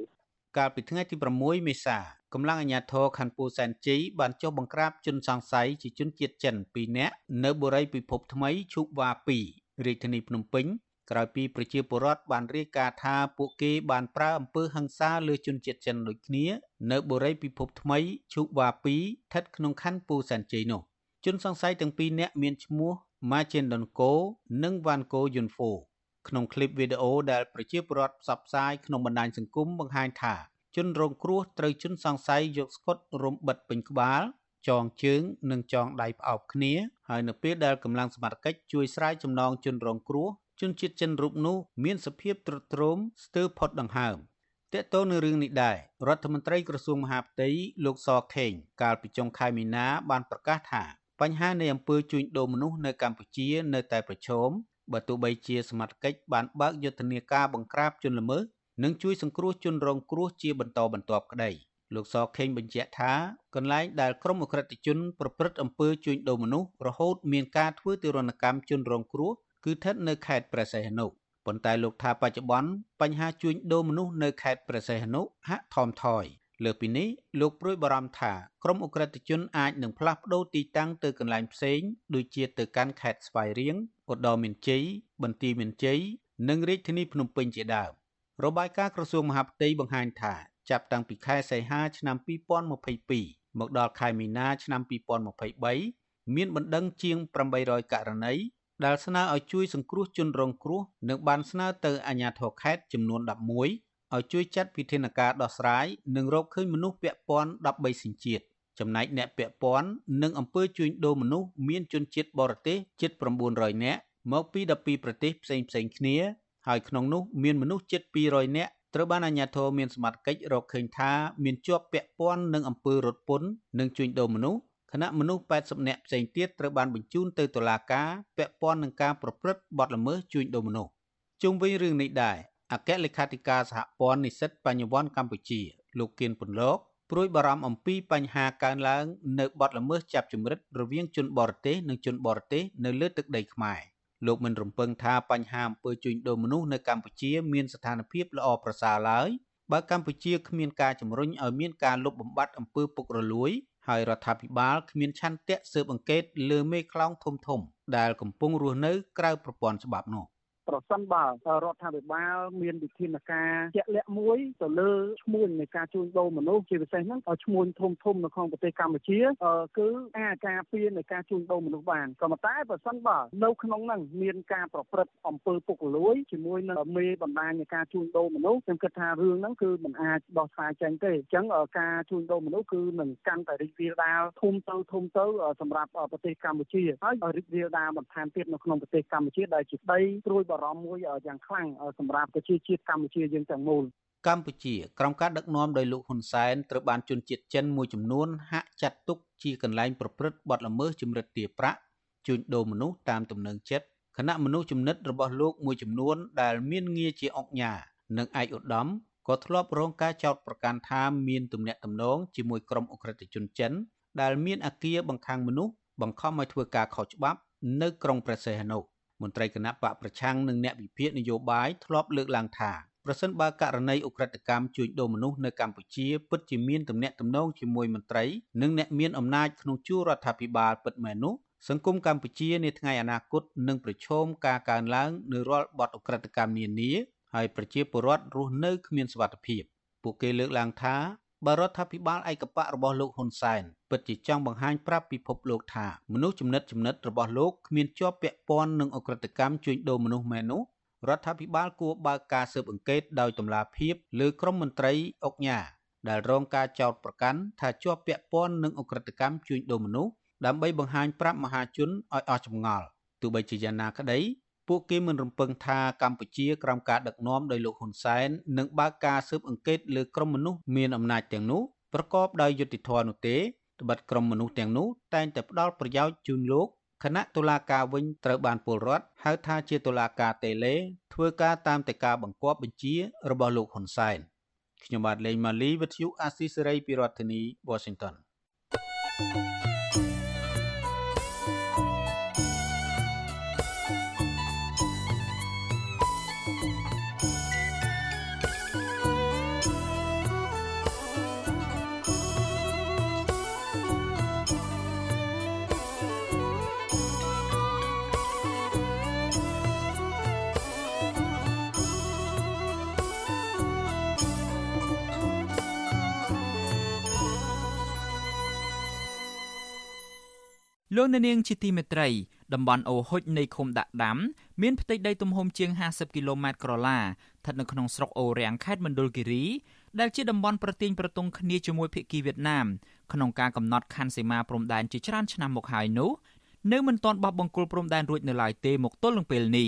កាលពីថ្ងៃទី6មេសាកម្លាំងអាជ្ញាធរខណ្ឌពោធិ៍សែនជ័យបានចុះបង្ក្រាបជនសង្ស័យជាជនជាតិចិន2នាក់នៅបុរីពិភពថ្មីឈុបវ៉ា2រាជធានីភ្នំពេញក្រោយពីប្រជាពលរដ្ឋបានរាយការណ៍ថាពួកគេបានប្រើអំពើហិង្សាលើជនជាតិចិនដូចគ្នា នៅបុរីពិភពថ្មីឈុបវ៉ា2ស្ថិតក្នុងខណ្ឌពោធិ៍សែនជ័យនោះ ជនសង្ស័យទាំងពីរនាក់មានឈ្មោះ Marchen Donko និង Vanko Yunfo ក្នុងคลิปវីដេអូដែលប្រជាពលរដ្ឋផ្សព្វផ្សាយក្នុងបណ្ដាញសង្គមបង្ហាញថាជនរងគ្រោះត្រូវជនសង្ស័យយកស្កុតរំបិទពេញក្បាលចងជើងនិងចងដៃផ្អោបគ្នាហើយនៅពេលដែលកម្លាំងសមត្ថកិច្ចជួយស្រាយចំណងជនរងគ្រោះជនជាតិចិនរូបនោះមានសភាពទ្រុឌទ្រោមស្ទើរផុតដង្ហើមតើតើនៅរឿងនេះដែររដ្ឋមន្ត្រីក្រសួងមហាផ្ទៃលោកសខេងកាលពីចុងខែមីនាបានប្រកាសថា បញ្ហានៃអំពើជួញដូរមនុស្សនៅកម្ពុជានៅតែប្រឈមបើទោះបីជាសមត្ថកិច្ចបានបើកយុទ្ធនាការបង្ក្រាបជនល្មើសនិងជួយសង្គ្រោះជនរងគ្រោះជាបន្តបន្ទាប់ក្តីលោកសខេងបញ្ជាក់ថាកន្លែងដែលក្រុមអក្រិតជនប្រព្រឹត្តអំពើជួញដូរមនុស្សរហូតមានការធ្វើទារុណកម្មជនរងគ្រោះគឺស្ថិតនៅខេត្តព្រះសីហនុប៉ុន្តែលោកថាបច្ចុប្បន្នបញ្ហាជួញដូរមនុស្សនៅខេត្តព្រះសីហនុហាក់ថមថយ លើពីនេះលោកព្រួយបារម្ភថាក្រុមអ ுக ្រិតជនអាចនឹងផ្លាស់ប្តូរទីតាំងទៅកន្លែងផ្សេងដូចជាទៅកាន់ខេត្តស្វាយរៀងឧត្តរមានជ័យបន្ទាយមានជ័យនិងរាជធានីភ្នំពេញជាដើមរបាយការណ៍ក្រសួងមហាផ្ទៃបង្ហាញថាចាប់តាំងពីខែសីហាឆ្នាំ2022មកដល់ខែមីនាឆ្នាំ2023មានបណ្ដឹងជាង800ករណីដែលស្នើឲ្យជួយសង្គ្រោះជនរងគ្រោះនិងបានស្នើទៅអាជ្ញាធរខេត្តចំនួន11 ឲ្យជួយចាត់វិធានការដោះស្រាយនិងរកឃើញមនុស្សពាក់ព័ន្ធ13សញ្ជាតិចំណែកអ្នកពាក់ព័ន្ធនឹងអំពើជួញដូរមនុស្សមានជនជាតិបរទេសជិត900នាក់មកពី12ប្រទេសផ្សេងផ្សេងគ្នាហើយក្នុងនោះមានមនុស្សជិត200នាក់ត្រូវបានអាជ្ញាធរមានសមត្ថកិច្ចរកឃើញថាមានជាប់ពាក់ព័ន្ធនឹងអំពើរត់ពន្ធនិងជួញដូរមនុស្សខណៈមនុស្ស80នាក់ផ្សេងទៀតត្រូវបានបញ្ជូនទៅតុលាការពាក់ព័ន្ធនឹងការប្រព្រឹត្តបទល្មើសជួញដូរមនុស្សជុំវិញរឿងនេះដែរ អគ្គលេខាធិការសហព័ន្ធនិស្សិតបញ្ញវន្តកម្ពុជា លោកគៀនពន្លកព្រួយបារម្ភអំពីបញ្ហាកើនឡើងនៅបទល្មើសចាប់ជំរិតរវាងជនបរទេសនិងជនបរទេសនៅលើទឹកដីខ្មែរលោកមិនរំពឹងថាបញ្ហាអំពើជួញដូរមនុស្សនៅកម្ពុជាមានស្ថានភាពល្អប្រសើរឡើយបើកម្ពុជាគ្មានការជំរុញឲ្យមានការលុបបំបាត់អំពើពុករលួយហើយរដ្ឋាភិបាលគ្មានឆន្ទៈស៊ើបអង្កេតលើមេខ្លោងធំធំដែលកំពុងរស់នៅក្រៅប្រព័ន្ធច្បាប់នោះ។ ប្រសិនបើរដ្ឋាភិបាលមានវិធានការជាក់លាក់មួយទៅលើឈ្មោះនៃការជួញដូរមនុស្សជាពិសេសហ្នឹងឈ្មោះធំធំនៅក្នុងប្រទេសកម្ពុជាគឺអាចការពារនៃការជួញដូរមនុស្សបានក៏ប៉ុន្តែប្រសិនបើនៅក្នុងហ្នឹងមានការប្រព្រឹត្តអំពើពុករលួយជាមួយនឹងមេបណ្ដាញនៃការជួញដូរមនុស្សខ្ញុំគិតថារឿងហ្នឹងគឺมันអាចដោះស្រាយចេញទេអញ្ចឹងការជួញដូរមនុស្សគឺនឹងកាន់តែរីករាលដាលធំទៅធំទៅសម្រាប់ប្រទេសកម្ពុជាហើយរីករាលដាលបន្ថែមទៀតនៅក្នុងប្រទេសកម្ពុជាដែលជាដីព្រួយបារម្ភមួយយ៉ាងខ្លាំងសម្រាប់ប្រជាជាតិកម្ពុជាយើងទាំងមូលកម្ពុជាក្រោមការដឹកនាំដោយលោកហ៊ុនសែនត្រូវបានជនជាតិចិនមួយចំនួនហាក់ចាត់ទុកជាកន្លែងប្រព្រឹត្តបទល្មើសជំរិតទារប្រាក់ជួញដូរមនុស្សតាមទំនឹងចិត្តគណៈមនុស្សចំណិតរបស់លោកមួយចំនួនដែលមានងារជាអង្គញានិងឯកឧត្តមក៏ធ្លាប់រងការចោទប្រកាន់ថាមានទំនាក់ទំនងជាមួយក្រុមអ ுக ្រិតជនចិន ដែលមានអាគារបង្ខាំងមនុស្សបង្ខំឲ្យធ្វើការខុសច្បាប់នៅក្រុងព្រះសីហនុ មន្ត្រីគណៈបកប្រឆាំងនិងអ្នកវិភាគនយោបាយធ្លាប់លើកឡើងថាប្រសិនបើករណីអ ுக ្រិតកម្មជួញដូរមនុស្សនៅកម្ពុជាពិតជាមានទំនាក់ទំនងជាមួយមន្ត្រីនិងអ្នកមានអំណាចក្នុងជួររដ្ឋាភិបាលពិតមែននោះសង្គមកម្ពុជានាថ្ងៃអនាគតនឹងប្រឈមការកើនឡើងនូវរាល់បទអ ுக ្រិតកម្មនានាហើយប្រជាពលរដ្ឋរស់នៅគ្មានសុវត្ថិភាពពួកគេលើកឡើងថា បើរដ្ឋាភិបាលឯកបៈរបស់លោកហ៊ុនសែនពិតជាចង់បង្ហាញប្រាប់ពិភពលោកថាមនុស្សចំណិតចំណិតរបស់លោកគ្មានជាប់ពាក់ព័ន្ធនឹងអ ுக ្រិតកម្មជួញដូរមនុស្សមែននោះរដ្ឋាភិបាលគួរបើកការស៊ើបអង្កេតដោយតម្លាភាពលើក្រុមមន្ត្រីអុកញ៉ាដែលរងការចោទប្រកាន់ថាជាប់ពាក់ព័ន្ធនឹងអ ுக ្រិតកម្មជួញដូរមនុស្សដើម្បីបង្ហាញប្រាប់មហាជនឲ្យអស់ចម្ងល់ទោះបីជាយ៉ាងណាក្តី ពួកគេមិនរំពឹងថាកម្ពុជាក្រោមការដឹកនាំដោយលោកហ៊ុនសែននឹងបើកការស៊ើបអង្កេតលើក្រុមមនុស្សមានអំណាចទាំងនោះប្រកបដោយយុត្តិធម៌នោះទេត្បិតក្រុមមនុស្សទាំងនោះតែងតែផ្ដល់ប្រយោជន៍ជូនលោកគណៈតុលាការវិញត្រូវបានពលរដ្ឋហៅថាជាតុលាការតេឡេធ្វើការតាមតែការបង្គាប់បញ្ជារបស់លោកហ៊ុនសែនខ្ញុំបាទលេងម៉ាលីវិទ្យុអាស៊ីសេរីពីរដ្ឋធានី Washington thank you លោកអ្នកនាងជាទីមេត្រីតំបន់អូហុចនៃឃុំដាក់ដាំមានផ្ទៃដីទំហំជាង50គីឡូម៉ែត្រក្រឡាស្ថិតនៅក្នុងស្រុកអូរាំងខេត្តមណ្ឌលគិរីដែលជាតំបន់ប្រទាញប្រទង់គ្នាជាមួយភៀកគីវៀតណាមក្នុងការកំណត់ខណ្ឌសីមាព្រំដែនជាច្រើនឆ្នាំមកហើយនោះនៅមិនទាន់បោះបង្គោលព្រំដែនរួចនៅឡើយទេមកទល់នឹងពេលនេះ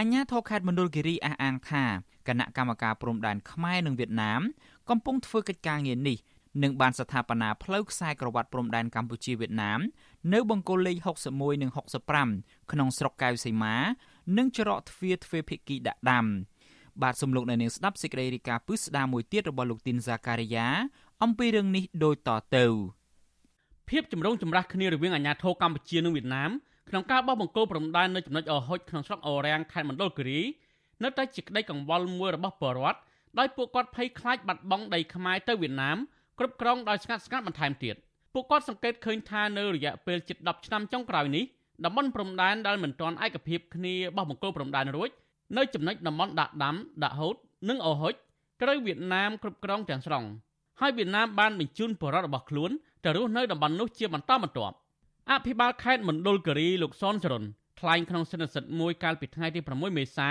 អញ្ញាធរខេត្តមណ្ឌលគិរីអះអាងថាគណៈកម្មការព្រំដែនខ្មែរនិងវៀតណាមកំពុងធ្វើកិច្ចការងារនេះនិងបានស្ថាបនាផ្លូវខ្សែក្រវ៉ាត់ព្រំដែនកម្ពុជាវៀតណាម នៅបង្គោលលេខ61និង65ក្នុងស្រុកកៅសីមា និងច្រកទ្វារទ្វេភិគីដាក់ដាំបាទសំលោកនៅនាងស្ដាប់សេចក្តីរាយការណ៍ពឹស្ដាមួយទៀតរបស់លោកទីនសាការីយ៉ាអំពីរឿងនេះដូចតទៅភាពចម្រូងចម្រាសគ្នារវាងអាញាធរកម្ពុជានិងវៀតណាមក្នុងការបោះបង្គោលព្រំដែននៅចំណុចអហុចក្នុងស្រុកអូរាំងខេត្តមណ្ឌលគិរីនៅតែជាក្តីកង្វល់មួយរបស់ប្រជាពលរដ្ឋដោយពួកគាត់ភ័យខ្លាចបាត់បង់ដីខ្មែរទៅវៀតណាមគ្រប់គ្រងដោយស្ងាត់ស្ងាត់បន្ថែមទៀត ពួកគាត់សង្កេតឃើញថានៅរយៈពេលជិត10ឆ្នាំចុងក្រោយនេះតំបន់ព្រំដែនដែលមិនទាន់ឯកភាពគ្នាបោះបង្គោលព្រំដែនរួចនៅចំណុចតំបន់ដាក់ដាំដាក់ហូតនិងអូហុចត្រូវវៀតណាមគ្រប់គ្រងទាំងស្រុងហើយវៀតណាមបានបញ្ជូនបរិវត្តរបស់ខ្លួនទៅរស់នៅតំបន់នោះជាបន្តបន្ទាប់អភិបាលខេត្តមណ្ឌលគិរីលោកសនសរុនថ្លែងក្នុងសន្និសីទមួយកាលពីថ្ងៃទី6មេសា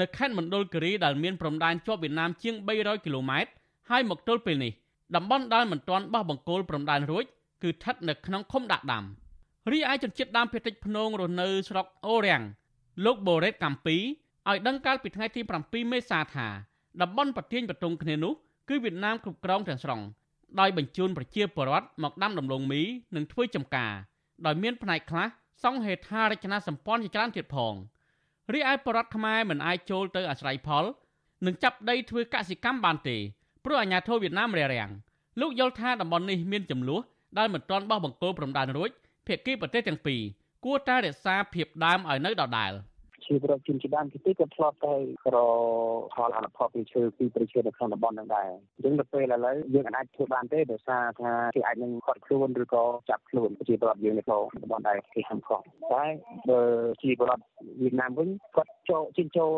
នៅខេត្តមណ្ឌលគិរីដែលមានព្រំដែនជាប់វៀតណាមជាង300គីឡូម៉ែត្រហើយមកទល់ពេលនេះ តំបន់ដែលមិនទាន់បោះបង្គោលព្រំដែនរួចគឺស្ថិតនៅក្នុងឃុំដាក់ដាំរីឯជនជាតិដើមភាគតិចភ្នងរស់នៅស្រុកអូរាំងលោកបូរ៉េតកាំពីឲ្យដឹងកាលពីថ្ងៃទី7មេសាថាតំបន់ប្រទាញបតុងគ្នានោះគឺវៀតណាមគ្រប់គ្រងទាំងស្រុងដោយបញ្ជូនប្រជាពលរដ្ឋមកដាំដំឡូងមីនិងធ្វើចំការដោយមានផ្នែកខ្លះសង់ហេដ្ឋារចនាសម្ព័ន្ធជាច្រើនទៀតផងរីឯពលរដ្ឋខ្មែរមិនអាចចូលទៅអាស្រ័យផល និងចាប់ដីធ្វើកសិកម្មបានទេ ព្រោះអាញាធរវៀតណាមរារាំងលោកយល់ថាតំបន់នេះមានចំនួនដែលមិនទាន់បោះបង្គោលព្រំដែនរួចភាគីប្រទេសទាំងពីរគួរតែរក្សាភាពដើមឲ្យនៅដដែលជាប្រជជនជាដើមទីក៏ធ្លាប់តែក្រផលអនុផលពីឈើពីប្រជានៅក្នុងតំបន់ហ្នឹងដែរអញ្ចឹងដល់ពេលឥឡូវយើងអាចធ្វើបានទេដោយសារថាគេអាចនឹងខាត់ខ្លួនឬក៏ចាប់ខ្លួនប្រជាពលរដ្ឋយើងនៅក្នុងតំបន់ដែរគេខំខំតែបើជាពលរដ្ឋវៀតណាមវិញគាត់ចូលជិញ្ចូល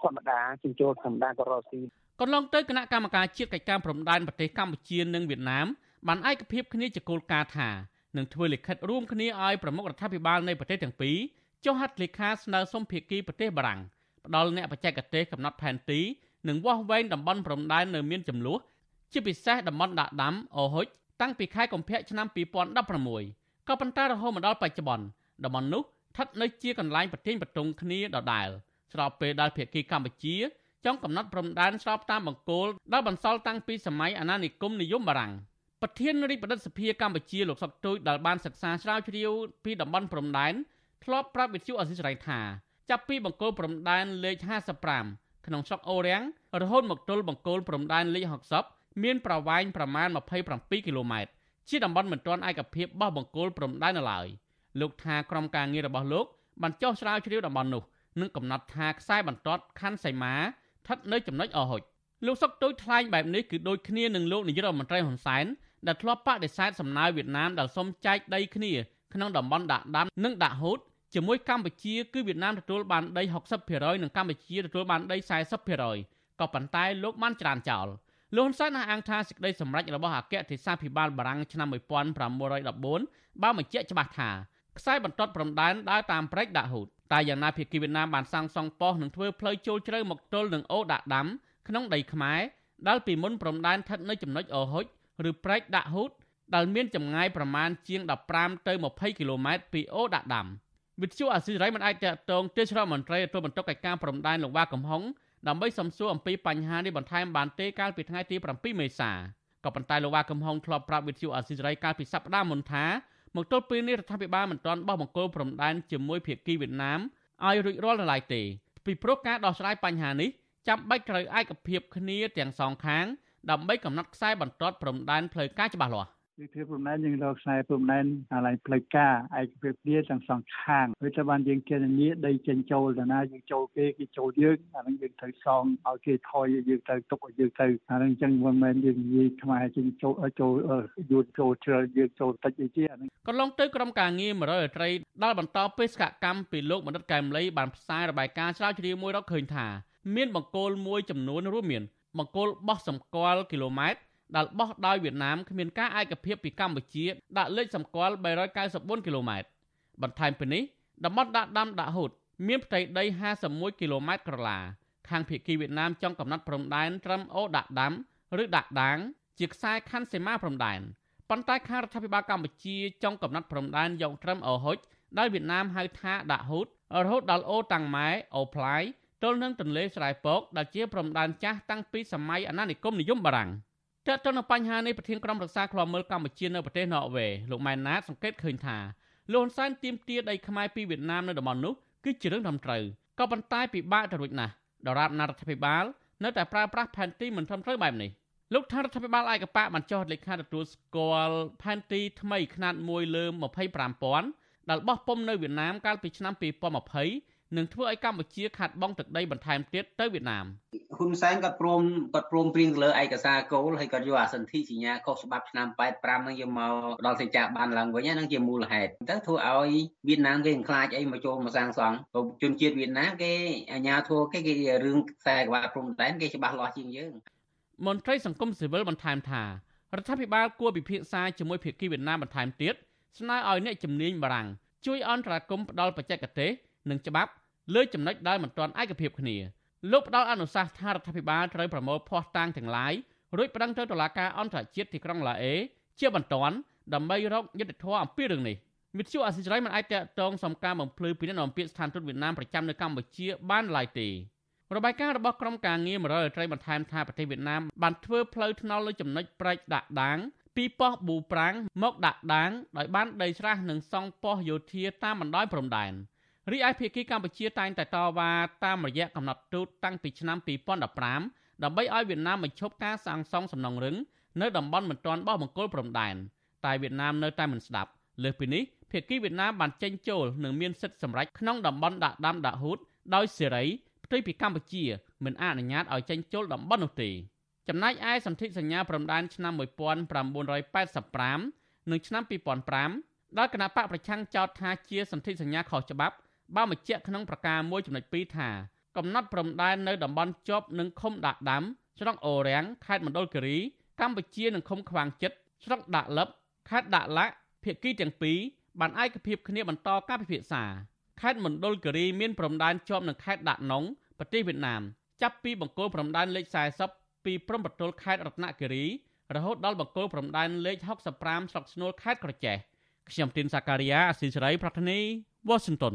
ធម្មតាជិញ្ចូលធម្មតាក៏រកស៊ី កន្លងទៅគណៈកម្មការជាតិកិច្ចការព្រំដែនប្រទេសកម្ពុជានិងវៀតណាមបានឯកភាពគ្នាជាគោលការណ៍ថានឹងធ្វើលិខិតរួមគ្នាឲ្យប្រមុខរដ្ឋាភិបាលនៃប្រទេសទាំងពីរចុះហត្ថលេខាស្នើសុំភាគីប្រទេសបារាំងផ្ដល់អ្នកបច្ចេកទេសកំណត់ផែនទីនិងវាស់វែងតំបន់ព្រំដែននៅមានចំនួនជាពិសេសតំបន់ដាក់ដាំអូហុចតាំងពីខែកុម្ភៈឆ្នាំ2016ក៏ប៉ុន្តែរហូតមកដល់បច្ចុប្បន្នតំបន់នោះស្ថិតនៅជាកន្លែងប្រទេសប្រទងគ្នាដដែលស្របពេលដែលភាគីកម្ពុជា ចង់កំណត់ព្រំដែនស្របតាមបង្គោលដែលបន្សល់តាំងពីសម័យអាណានិគមនិយមបារាំងប្រធានរាជបណ្ឌិតសភាកម្ពុជាលោកសុកទូចដែលបានសិក្សាស្រាវជ្រាវពីតំបន់ព្រំដែនធ្លាប់ប្រាប់វិទ្យុអសិរ័យថាចាប់ពីបង្គោលព្រំដែនលេខ55ក្នុងស្រុកអូរាំងរហូតមកទល់បង្គោលព្រំដែនលេខ60មានប្រវែងប្រមាណ27គីឡូម៉ែត្រជាតំបន់មិនទាន់ឯកភាពបោះបង្គោលព្រំដែននៅឡើយលោកថាក្រុមការងាររបស់លោកបានចោះស្រាវជ្រាវតំបន់នោះនិងកំណត់ថាខ្សែបន្ទាត់ខណ្ឌសីមា ស្ថិតនៅចំណុចអហុចលោកសុកទុយថ្លែងបែបនេះគឺដូចគ្នានឹងលោកនាយករដ្ឋមន្ត្រីហ៊ុនសែនដែលធ្លាប់បដិសេធសំណើវៀតណាមដែលសុំចែកដីគ្នាក្នុងតំបន់ដាក់ដាំនិងដាក់ហូតជាមួយកម្ពុជាគឺវៀតណាមទទួលបានដី60%និងកម្ពុជាទទួលបានដី40%ក៏ប៉ុន្តែលោកបានច្រានចោលលោកហ៊ុនសែនអះអាងថាសេចក្តីសម្រេចរបស់អគ្គទេសាភិបាលបារាំងឆ្នាំ1914បានបញ្ជាក់ច្បាស់ថាខ្សែបន្ទាត់ព្រំដែនដើរតាមព្រែកដាក់ហូត តែយ៉ាងណាភាគីវៀតណាមបានសាងសង់ប៉ុស្តិ៍និងធ្វើផ្លូវចូលជ្រៅមកទល់នឹងអូដាក់ដាំក្នុងដីខ្មែរដែលពីមុនព្រំដែនស្ថិតនៅចំណុចអូហុចឬព្រែកដាក់ហូតដែលមានចម្ងាយប្រមាណជាង15ទៅ20គីឡូម៉ែត្រពីអូដាក់ដាំវិទ្យុអាស៊ីសេរីមិនអាចតកតងទេសរដ្ឋមន្ត្រីទទួលបន្ទុកកិច្ចការព្រំដែនលោកវ៉ាកំហុងដើម្បីសំសួរអំពីបញ្ហានេះបន្ថែមបានទេកាលពីថ្ងៃទី7មេសាក៏ប៉ុន្តែលោកវ៉ាកំហុងធ្លាប់ប្រាប់វិទ្យុអាស៊ីសេរីកាលពីសប្តាហ៍មុនថា មកទល់ពេលនេះរដ្ឋាភិបាលមិនទាន់បោះបង្គោលព្រំដែនជាមួយភាគីវៀតណាមឲ្យរួចរាល់នៅឡើយទេពីព្រោះការដោះស្រាយបញ្ហានេះចាំបាច់ត្រូវឯកភាពគ្នាទាំងសងខាងដើម្បីកំណត់ខ្សែបន្ទាត់ព្រំដែនផ្លូវការច្បាស់លាស់ វិធីព្រំដែនយើងរកខ្សែព្រំដែនអាឡៃផ្លូវការឯកភាពគ្នាទាំងសងខាងព្រោះតែបានយើងគណនាដីចេញចូលទៅណាយើងចូលគេគេចូលយើងអានឹងយើងត្រូវសងឲ្យគេថយយើងត្រូវទុកឲ្យយើងទៅអានឹងអញ្ចឹងមិនមែនយើងនិយាយខ្មែរចេញចូលចូលយួនចូលជ្រើយើងចូលតិចអីទេអានឹងកន្លងទៅក្រុមការងារ100រាត្រីដែលបន្តបេសកកម្មពីលោកបណ្ឌិតកែមលីបានផ្សាយរបាយការណ៍ស្រាវជ្រាវមួយរកឃើញថា មានបង្គោលមួយចំនួនរួមមានបង្គោលបោះសម្គាល់គីឡូម៉ែត្រ ដែលបោះដោយវៀតណាមគ្មានការឯកភាពពីកម្ពុជាដាក់លេខសម្គាល់394គីឡូម៉ែត្របន្ថែមពីនេះតំបន់ដាក់ដាំដាក់ហូតមានផ្ទៃដី51គីឡូម៉ែត្រក្រឡាខាងភៀកគីវៀតណាមចង់កំណត់ព្រំដែនត្រឹមអូដាក់ដាំឬដាក់ដាង ជាខ្សែខណ្ឌសីមាព្រំដែនប៉ុន្តែខាងរដ្ឋាភិបាលកម្ពុជាចង់កំណត់ព្រំដែនយកត្រឹមអូហុចដែលវៀតណាមហៅថាដាក់ហូតរហូតដល់អូតាំងម៉ែអូផ្លាយទល់នឹងទន្លេស្រែពកដែលជាព្រំដែនចាស់តាំងពីសម័យអាណានិគមនិយមបារាំង តើតើនៅបញ្ហានេះប្រធានក្រុមរក្សាឃ្លាំមើលកម្ពុជានៅប្រទេសណ័រវេលោកម៉ែនណាតសង្កេតឃើញថាលោកហ៊ុនសែនទាមទារដីខ្មែរពីវៀតណាមនៅតំបន់នោះគឺជារឿងត្រឹមត្រូវក៏ប៉ុន្តែពិបាកទៅរួចណាស់ដរាបណារដ្ឋាភិបាលនៅតែប្រើប្រាស់ផែនទីមិនត្រឹមត្រូវបែបនេះលោកថារដ្ឋាភិបាលឯកបកបានចុះលេខាទទួលស្គាល់ផែនទីថ្មីຂະຫນាត1លើ25000ដែលបោះពុំនៅវៀតណាមកាលពីឆ្នាំ2020 នឹងធ្វើឲ្យកម្ពុជាខាត់បងទឹកដីបន្ថែមទៀតទៅវៀតណាមហ៊ុនសែនគាត់ព្រមគាត់ព្រមព្រៀងទៅលើឯកសារគោលហើយគាត់យកអាសន្ធិសញ្ញាខុសច្បាប់ឆ្នាំ85នឹងយកមកដល់សេចក្ដីបានឡើងវិញហ្នឹងជាមូលហេតុទៅធ្វើឲ្យវៀតណាមគេខ្លាចអីមកចូលមកសាងសង់ជនជាតិវៀតណាមគេអាញាធัวគេគេរឿងខ្សែក្បាតព្រំដែនគេច្បាស់លាស់ជាងយើងមន្ត្រីសង្គមស៊ីវិលបន្ថែមថារដ្ឋាភិបាលគួរពិភាក្សាជាមួយភាគីវៀតណាមបន្ថែមទៀតស្នើឲ្យអ្នកជំនាញបារាំងជួយអន្តរាគមន៍ផ្ដល់បច្ចេកទេស និងច្បាប់លើចំណុចដែលមិនទាន់ឯកភាពគ្នាលោកផ្ដល់អនុសាសន៍ថារដ្ឋាភិបាលត្រូវប្រមូលភស្តុតាងទាំងឡាយរួចប្តឹងទៅតុលាការអន្តរជាតិទីក្រុងឡាអេជាបន្ទាន់ដើម្បីរកយុត្តិធម៌អំពីរឿងនេះវិទ្យុអសិរ័យមិនអាចតកតងសំការបំភ្លឺពីអ្នកនាំពាក្យស្ថានទូតវៀតណាមប្រចាំនៅកម្ពុជាបានឡើយទេរបាយការណ៍របស់ក្រុមការងារ100រាត្រីបន្ថែមថាប្រទេសវៀតណាមបានធ្វើផ្លូវថ្នល់លើចំណុចប្រែកដាក់ដាងពីប៉ុស្តិ៍ប៊ូប្រាំងមកដាក់ដាងដោយបានដីស្រះនិងសង់ប៉ុស្តិ៍យោធាតាមបណ្ដោយព្រំដែន។ រីឯភាគីកម្ពុជាតែងតែតវ៉ាតាមរយៈកំណត់ទូតតាំងពីឆ្នាំ2015ដើម្បីឲ្យវៀតណាមបញ្ឈប់ការសាងសង់សំណង់រឹងនៅតំបន់មិនទាន់បោះបង្គោលព្រំដែនតែវៀតណាមនៅតែមិនស្ដាប់លើសពីនេះភាគីវៀតណាមបានចេញចូលនិងមានសិទ្ធិសម្រេចក្នុងតំបន់ដាក់ដាំដាក់ហូតដោយសេរីផ្ទុយពីកម្ពុជាមិនអនុញ្ញាតឲ្យចេញចូលតំបន់នោះទេចំណែកឯសន្ធិសញ្ញាព្រំដែនឆ្នាំ1985និងឆ្នាំ2005ដែលគណៈបកប្រឆាំងចោទថាជាសន្ធិសញ្ញាខុសច្បាប់ បានបញ្ជាក់ក្នុងប្រការមួយចំណុច2ថាកំណត់ព្រំដែននៅតំបន់ជាប់នឹងឃុំដាក់ដាំស្រុកអូរាំងខេត្តមណ្ឌលគិរីកម្ពុជានិងឃុំខ្វាងចិត្តស្រុកដាក់លឹបខេត្តដាក់ឡាក់ភាគីទាំងពីរបានឯកភាពគ្នាបន្តការពិភាក្សាខេត្តមណ្ឌលគិរីមានព្រំដែនជាប់នឹងខេត្តដាក់ណុងប្រទេសវៀតណាមចាប់ពីបង្គោលព្រំដែនលេខ40ពីព្រំប្រទល់ខេត្តរតនគិរីរហូតដល់បង្គោលព្រំដែនលេខ65ស្រុកស្នួលខេត្តក្រចេះខ្ញុំទីនសាការីយ៉ាអស៊ីសេរីប្រធានីវ៉ាស៊ីនតោន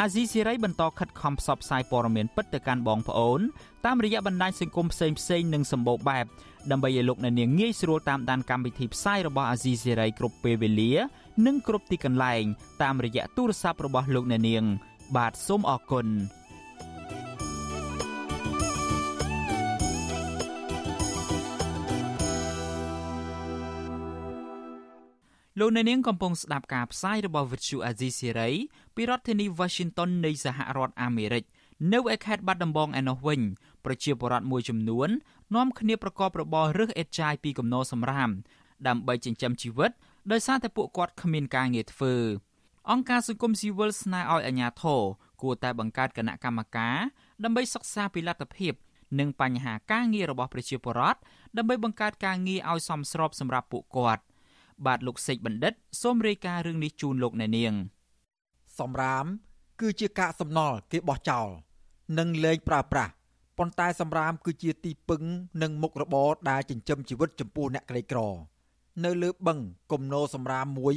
អាស៊ីសេរីបន្តខិតខំផ្សព្វផ្សាយព័ត៌មានពិតទៅកាន់បងប្អូនតាមរយៈបណ្ដាញសង្គមផ្សេងផ្សេងនិងសម្បូរបែបដើម្បីឲ្យលោកអ្នកនាងងាយស្រួលតាមដានកម្មវិធីផ្សាយរបស់អាស៊ីសេរីគ្រប់ពេលវេលា និងគ្រប់ទីកន្លែង តាមរយៈទូរស័ព្ទរបស់លោកអ្នកនាង បាទសូមអរគុណលោកអ្នកនាងកំពុងស្ដាប់ការផ្សាយរបស់ Vuthu Azizi Serai ពីរដ្ឋធានី Washington នៃសហរដ្ឋអាមេរិកនៅឯខេត្តបាត់ដំបងឯណោះវិញប្រជាពលរដ្ឋមួយចំនួននាំគ្នាប្រកបរបររើសអេតចាយពីកំណោសម្រាមដើម្បីចិញ្ចឹមជីវិតដោយសារតែពួកគាត់គ្មានការងារធ្វើអង្គការសង្គមស៊ីវិលស្នើឲ្យអាជ្ញាធរគួរតែបង្កើតគណៈកម្មការដើម្បីសិក្សាពីលទ្ធភាពនិងបញ្ហាការងាររបស់ប្រជាពលរដ្ឋដើម្បីបង្កើតការងារឲ្យសមស្របសម្រាប់ពួកគាត់បាទលោកសេកបណ្ឌិតសូមរាយការណ៍រឿងនេះជូនលោកអ្នកនាង សំរាម គឺជាកាកសំណល់គេបោះចោល និងលែងប្រើប្រាស់ប៉ុន្តែសម្រាមគឺជាទីពឹងនិងមុខរបរដែលចិញ្ចឹមជីវិតចំពោះអ្នកក្រីក្រ នៅលើបឹងគំនរសម្រាមមួយ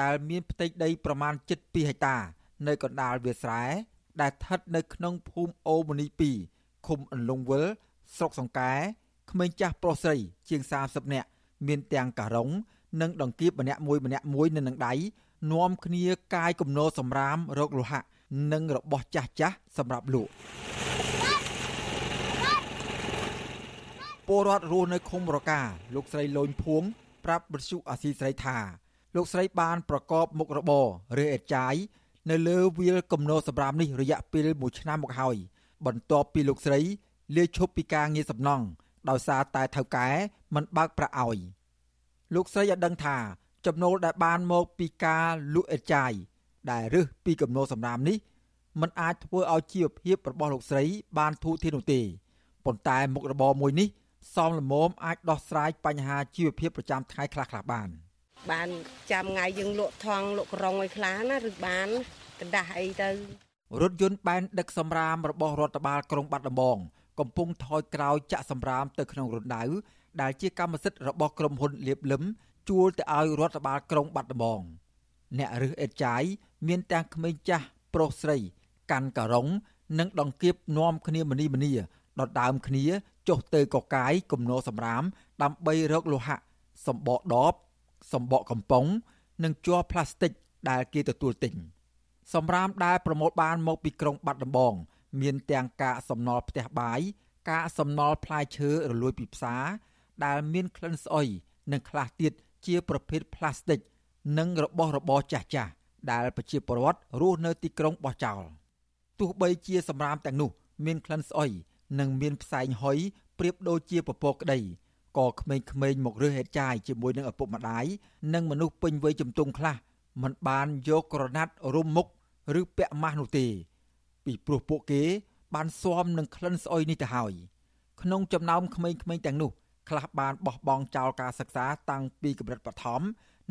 ដែលមានផ្ទៃដីប្រមាណ7ហិកតា នៅកណ្ដាលវាលស្រែដែលស្ថិតនៅក្នុងភូមិអូមនី2ឃុំអន្លង់វិលស្រុកសង្កែក្មេងចាស់ប្រុសស្រីជាង30នាក់មានទាំងការ៉ុងនិងដង្កៀបម្នាក់មួយម្នាក់មួយនៅនឹងដៃ នាំគ្នាកាយគំនរសម្រាមរកលោហៈនិងរបស់ចាស់ចាស់សម្រាប់លក់ពលរដ្ឋរស់នៅឃុំរកាលោកស្រីលូនភួង ប្រាប់បទសុអាស៊ីស្រីថា លោកស្រីបានប្រកបមុខរបររើអេតចាយនៅលើវាលគំនរសម្រាមនេះរយៈពេល1ឆ្នាំមកហើយ បន្ទាប់ពីលោកស្រីលាឈប់ពីការងារសំណង់ដោយសារតែថៅកែមិនបើកប្រាក់ឲ្យលោកស្រីឲ្យដឹងថា ចំណូលដែលបានមកពីការលក់អេតចាយដែលរឹសពីគំនរសំរាមនេះมันអាចធ្វើឲ្យជីវភាពរបស់លោកស្រី បានធូរធារនោះទេប៉ុន្តែមុខរបរមួយនេះសមល្មមអាចដោះស្រាយបញ្ហាជីវភាពប្រចាំថ្ងៃខ្លះៗបានបានចាំថ្ងៃយើងលក់ថងលក់ក្រុងឲ្យខ្លះណាឬបានកណ្ដាស់អីទៅរថយន្តបែនដឹកសម្រាមរបស់រដ្ឋបាលក្រុងបាត់ដំបងកំពុងថយក្រោយចាក់សម្រាមទៅក្នុងរណ្ដៅដែលជាកម្មសិទ្ធិរបស់ក្រុមហ៊ុនលៀបលឹម ជួលទៅឲ្យរដ្ឋបាលក្រុងបាត់ដំបងអ្នករឹសអេតចាយមានទាំងក្មេងចាស់ប្រុសស្រី កាន់ការ៉ុងនិងដង្កៀបនាំគ្នាមនីមនីដដដើមគ្នាចុះទៅកកាយគំនរសម្រាម ដើម្បីរកលោហៈសម្បកដបសម្បកកំប៉ុង និងជ័រផ្លាស្ទិកដែលគេទទួលទិញសម្រាមដែលប្រមូលបានមកពីក្រុងបាត់ដំបង មានទាំងកាកសំណល់ផ្ទះបាយកាកសំណល់ផ្លែឈើរលួយពីផ្សារដែលមានក្លិនស្អុយនិងខ្លះទៀត ជាប្រភេទផ្លាស្ទិកនិងរបស់របរចាស់ចាស់ដែលប្រជាពលរដ្ឋរស់នៅទីក្រុងបោះចោលទោះបីជាសម្រាមទាំងនោះ មានក្លិនស្អុយនិងមានផ្សែងហុយប្រៀបដូចជាពពកក្តីក៏ក្មេងៗមករើសហេតុចាយជាមួយនឹងឪពុកម្ដាយនិងមនុស្សពេញវ័យជំទង់ខ្លះមិនបានយកក្រណាត់រុំមុខឬពាក់ម៉ាស់នោះទេ ពីព្រោះពួកគេ បានស៊ាំនឹងក្លិនស្អុយនេះទៅហើយក្នុងចំណោមក្មេងៗទាំងនោះ ខ្លះបានបោះបង់ចោលការសិក្សាតាំងពីកម្រិតបឋម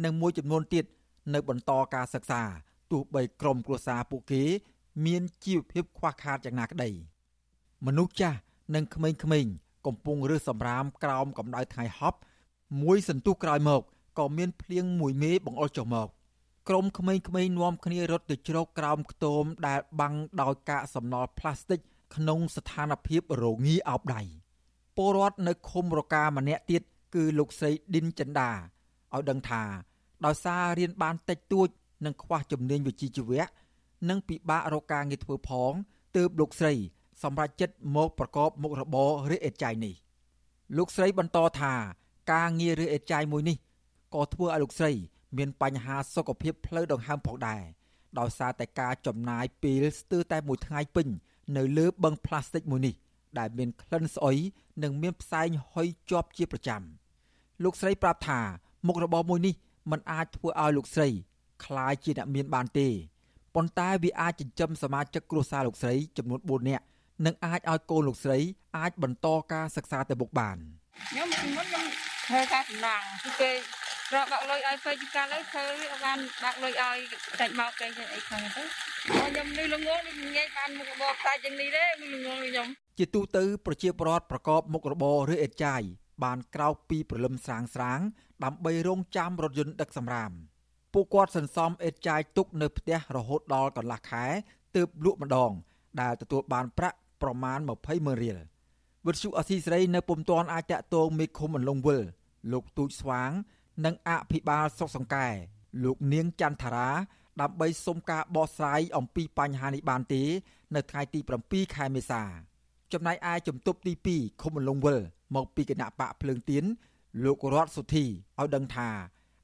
និងមួយចំនួនទៀតនៅបន្តការសិក្សាទោះបីក្រុមគ្រួសារពួកគេ មានជីវភាពខ្វះខាតយ៉ាងណាក្តីមនុស្សចាស់និងក្មេងៗកំពុងរើសសម្រាមក្រោមកម្ដៅថ្ងៃហប់មួយសន្ទុះក្រោយមកក៏មានភ្លៀងមួយមេបង្អុរចុះមកក្រុមក្មេងៗនាំគ្នារត់ទៅជ្រកក្រោមខ្ទមដែលបាំងដោយកាកសំណល់ផ្លាស្ទិកក្នុងស្ថានភាពរងាអោបដៃ ពលរដ្ឋនៅឃុំរកាម្នាក់ទៀតគឺលោកស្រីឌិនចិន្តាឲ្យដឹងថាដោយសាររៀនបានតិចតួចនិងខ្វះជំនាញវិជ្ជាជីវៈនិងពិបាករកការងារធ្វើផងទើបលោកស្រី សម្រេចចិត្តមកប្រកបមុខរបរឬអេតចាយនេះលោកស្រីបន្តថាការងារឬអេតចាយមួយនេះក៏ធ្វើឲ្យលោកស្រី មានបញ្ហាសុខភាពផ្លូវដង្ហើមផងដែរដោយសារតែការចំណាយពេលស្ទើរតែមួយថ្ងៃពេញ នៅលើបឹងផ្លាស្ទិកមួយនេះដែលមានក្លិនស្អុយ និងមានផ្សែងហុយជាប់ជាប្រចាំលោកស្រីប្រាប់ថាមុខរបរមួយនេះมันអាចធ្វើឲ្យលោកស្រីคล้ายជាអ្នកមានបានទេប៉ុន្តែវាអាចចិញ្ចឹមសមាជិកគ្រួសារលោកស្រីចំនួន4នាក់និងអាចឲ្យកូនលោកស្រីអាចបន្តការសិក្សាទៅមុខបានខ្ញុំមុនខ្ញុំធ្វើការសំណងគឺគេ រកដាក់លុយឲ្យពេទ្យកាលទៅធ្វើវាបានដាក់លុយឲ្យចាច់មកគេអីខាងទៅខ្ញុំនេះល្ងងនេះងាយបានមុខរបរខ្សែជាងនេះទេល្ងងខ្ញុំ ជាទូទៅប្រជាពលរដ្ឋប្រកបមុខរបរឬអេតចាយបានក្រោកពីព្រលឹមស្រាងស្រាង ដើម្បីរងចាំរថយន្តដឹកសម្រាមពួកគាត់សន្សំអេតចាយទុកនៅផ្ទះរហូតដល់កន្លះខែទើបលក់ម្ដង ដែលទទួលបានប្រាក់ប្រមាណ20ម៉ឺនរៀលវិទ្យុអស៊ីសេរីនៅពុំទាន់អាចតាក់ទងមេឃុំអន្លង់វិលលោកទូចស្វាង និងអភិបាលសុកសង្កែលោកនាងចន្ទថារា ដើម្បីសុំការបកស្រាយអំពីបញ្ហានេះបានទេ នៅថ្ងៃទី7ខែមេសា ចំណែកឯជំទប់ទី2ឃុំអន្លង់វិលមកពីគណៈបកភ្លើងទៀនលោករតសុធីឲ្យដឹងថា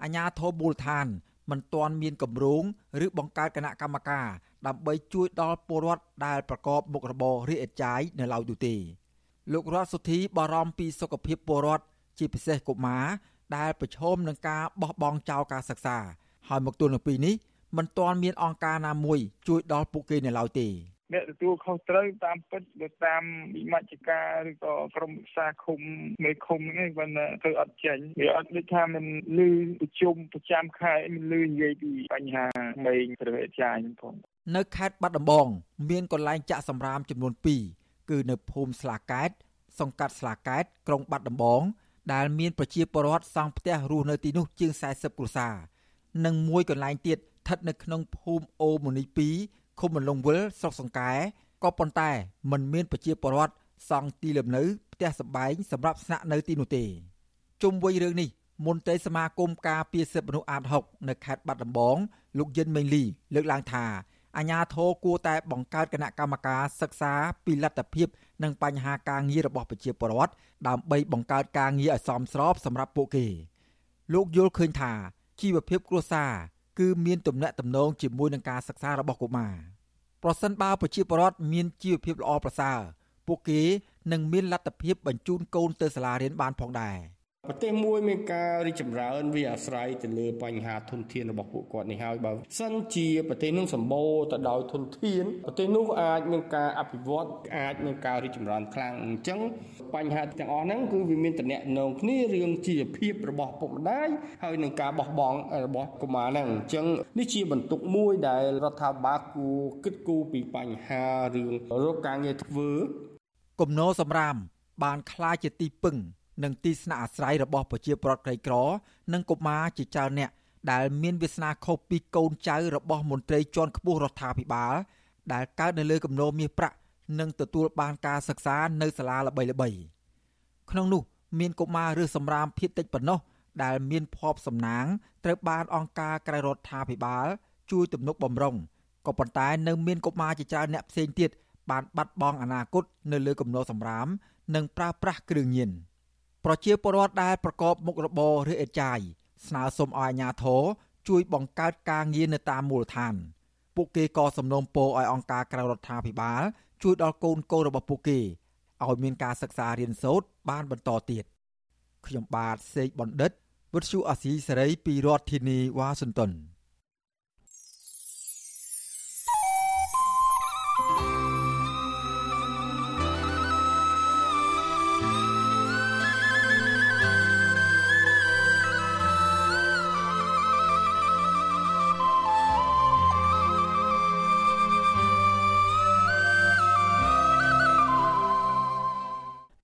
អាញាធរមូលដ្ឋាន មិនទាន់មានគម្រោងឬបង្កើតគណៈកម្មការដើម្បីជួយដល់ពលរដ្ឋដែលប្រកបមុខរបររាជអាចារ្យនៅឡើយទេលោករតសុធីបារម្ភពីសុខភាពពលរដ្ឋជាពិសេសកុមារដែលប្រឈមនឹងការបោះបង់ចោលការសិក្សា ហើយមកទល់នឹងពេលនេះមិនទាន់មានអង្គការណាមួយជួយដល់ពួកគេនៅឡើយទេ អ្នកទទួលខុសត្រូវតាមពិតទៅតាមវិមជ្ឈការឬក៏ក្រុមសាឃុំមេឃុំហ្នឹងគាត់ធ្វើអត់ចេញវាអត់ដូចថាមិនលឺប្រជុំប្រចាំខែមិនលឺនិយាយពីបញ្ហាមេងព្រះវិជាផងនៅខេត្តបាត់ដំបង មានកន្លែងចាក់សម្រាមចំនួន2គឺនៅភូមិស្លាកែតសង្កាត់ស្លាកែតក្រុងបាត់ដំបង ដែលមានប្រជាពលរដ្ឋសង់ផ្ទះរស់នៅទីនោះជាង40គ្រួសារនិងមួយកន្លែងទៀតស្ថិតនៅក្នុងភូមិអូម៉ូនី2 ឃុំមលងវិលស្រុកសង្កែក៏ប៉ុន្តែมันមានប្រជាពលរដ្ឋសង់ទីលំនៅផ្ទះសម្បែងសម្រាប់ស្នាក់នៅទីនោះទេជុំវិញរឿងនេះមន្ត្រីសមាគមការពារសិទ្ធិមនុស្សអាត6នៅខេត្តបាត់ដំបងលោកយិនមេងលីលើកឡើងថាអាញាធរគួរតែបង្កើតគណៈកម្មការសិក្សាពីលទ្ធភាព និងបញ្ហាការងាររបស់ប្រជាពលរដ្ឋដើម្បីបង្កើតការងារឲ្យសមស្របសម្រាប់ពួកគេ លោកយល់ឃើញថាជីវភាពគ្រួសារ គឺមានទំនាក់ទំនងជាមួយនឹងការសិក្សារបស់កុមារប្រសិនបើប្រជាពលរដ្ឋមានជីវភាពល្អប្រសើរពួកគេនឹងមានលទ្ធភាពបញ្ជូនកូនទៅសាលារៀនបានផងដែរ។ ប្រទេសមួយមានការរីកចម្រើនវាអាស្រ័យទៅលើបញ្ហាធនធានរបស់ពួកគាត់នេះហើយបើសិនជាប្រទេសនោះសម្បូរទៅដោយធនធានប្រទេសនោះអាចមានការអភិវឌ្ឍអាចមានការរីកចម្រើនខ្លាំងអញ្ចឹងបញ្ហាទាំងអស់ហ្នឹងគឺវាមានតំណែងនងគ្នារឿងជីវភាពរបស់ពុកម្ដាយហើយនឹងការបោះបង់របស់កុមារហ្នឹងអញ្ចឹងនេះជាបន្ទុកមួយដែលរដ្ឋាភិបាលគួរគិតគូរពីបញ្ហារឿងរកការងារធ្វើគំនរសម្រាមបានខ្លាចជាទីពឹង និងទីស្នាក់អាស្រ័យរបស់ប្រជាពលរដ្ឋក្រីក្រ និងកុមារជាច្រើនអ្នកដែលមានវាសនាខុសពីកូនចៅរបស់មន្ត្រីជាន់ខ្ពស់រដ្ឋាភិបាល ដែលកើតនៅលើគំនរមាសប្រាក់និងទទួលបានការសិក្សានៅសាលាល្បីៗក្នុងនោះ មានកុមារឬសម្រាមភៀតតិចប៉ុណ្ណោះដែលមានភ័ព្វសំណាងត្រូវបានអង្គការក្រៅរដ្ឋាភិបាល ជួយទំនុកបំរុងក៏ប៉ុន្តែនៅមានកុមារជាច្រើនអ្នកផ្សេងទៀតបានបាត់បង់អនាគតនៅលើគំនរសម្រាម និងប្រើប្រាស់គ្រឿងញៀន។ ប្រជាពលរដ្ឋដែលប្រកបមុខរបរឬអេតចាយស្នើសុំឲ្យអាជ្ញាធរជួយបង្កើតការងារនៅតាមមូលដ្ឋាន ពួកគេក៏សំណូមពរឲ្យអង្គការក្រៅរដ្ឋាភិបាល ជួយដល់កូនកូនរបស់ពួកគេឲ្យមានការសិក្សារៀនសូត្របានបន្តទៀតខ្ញុំបាទសេកបណ្ឌិតវុទ្ធុអាស៊ីសេរីពីរដ្ឋធានីវ៉ាស៊ីនតោន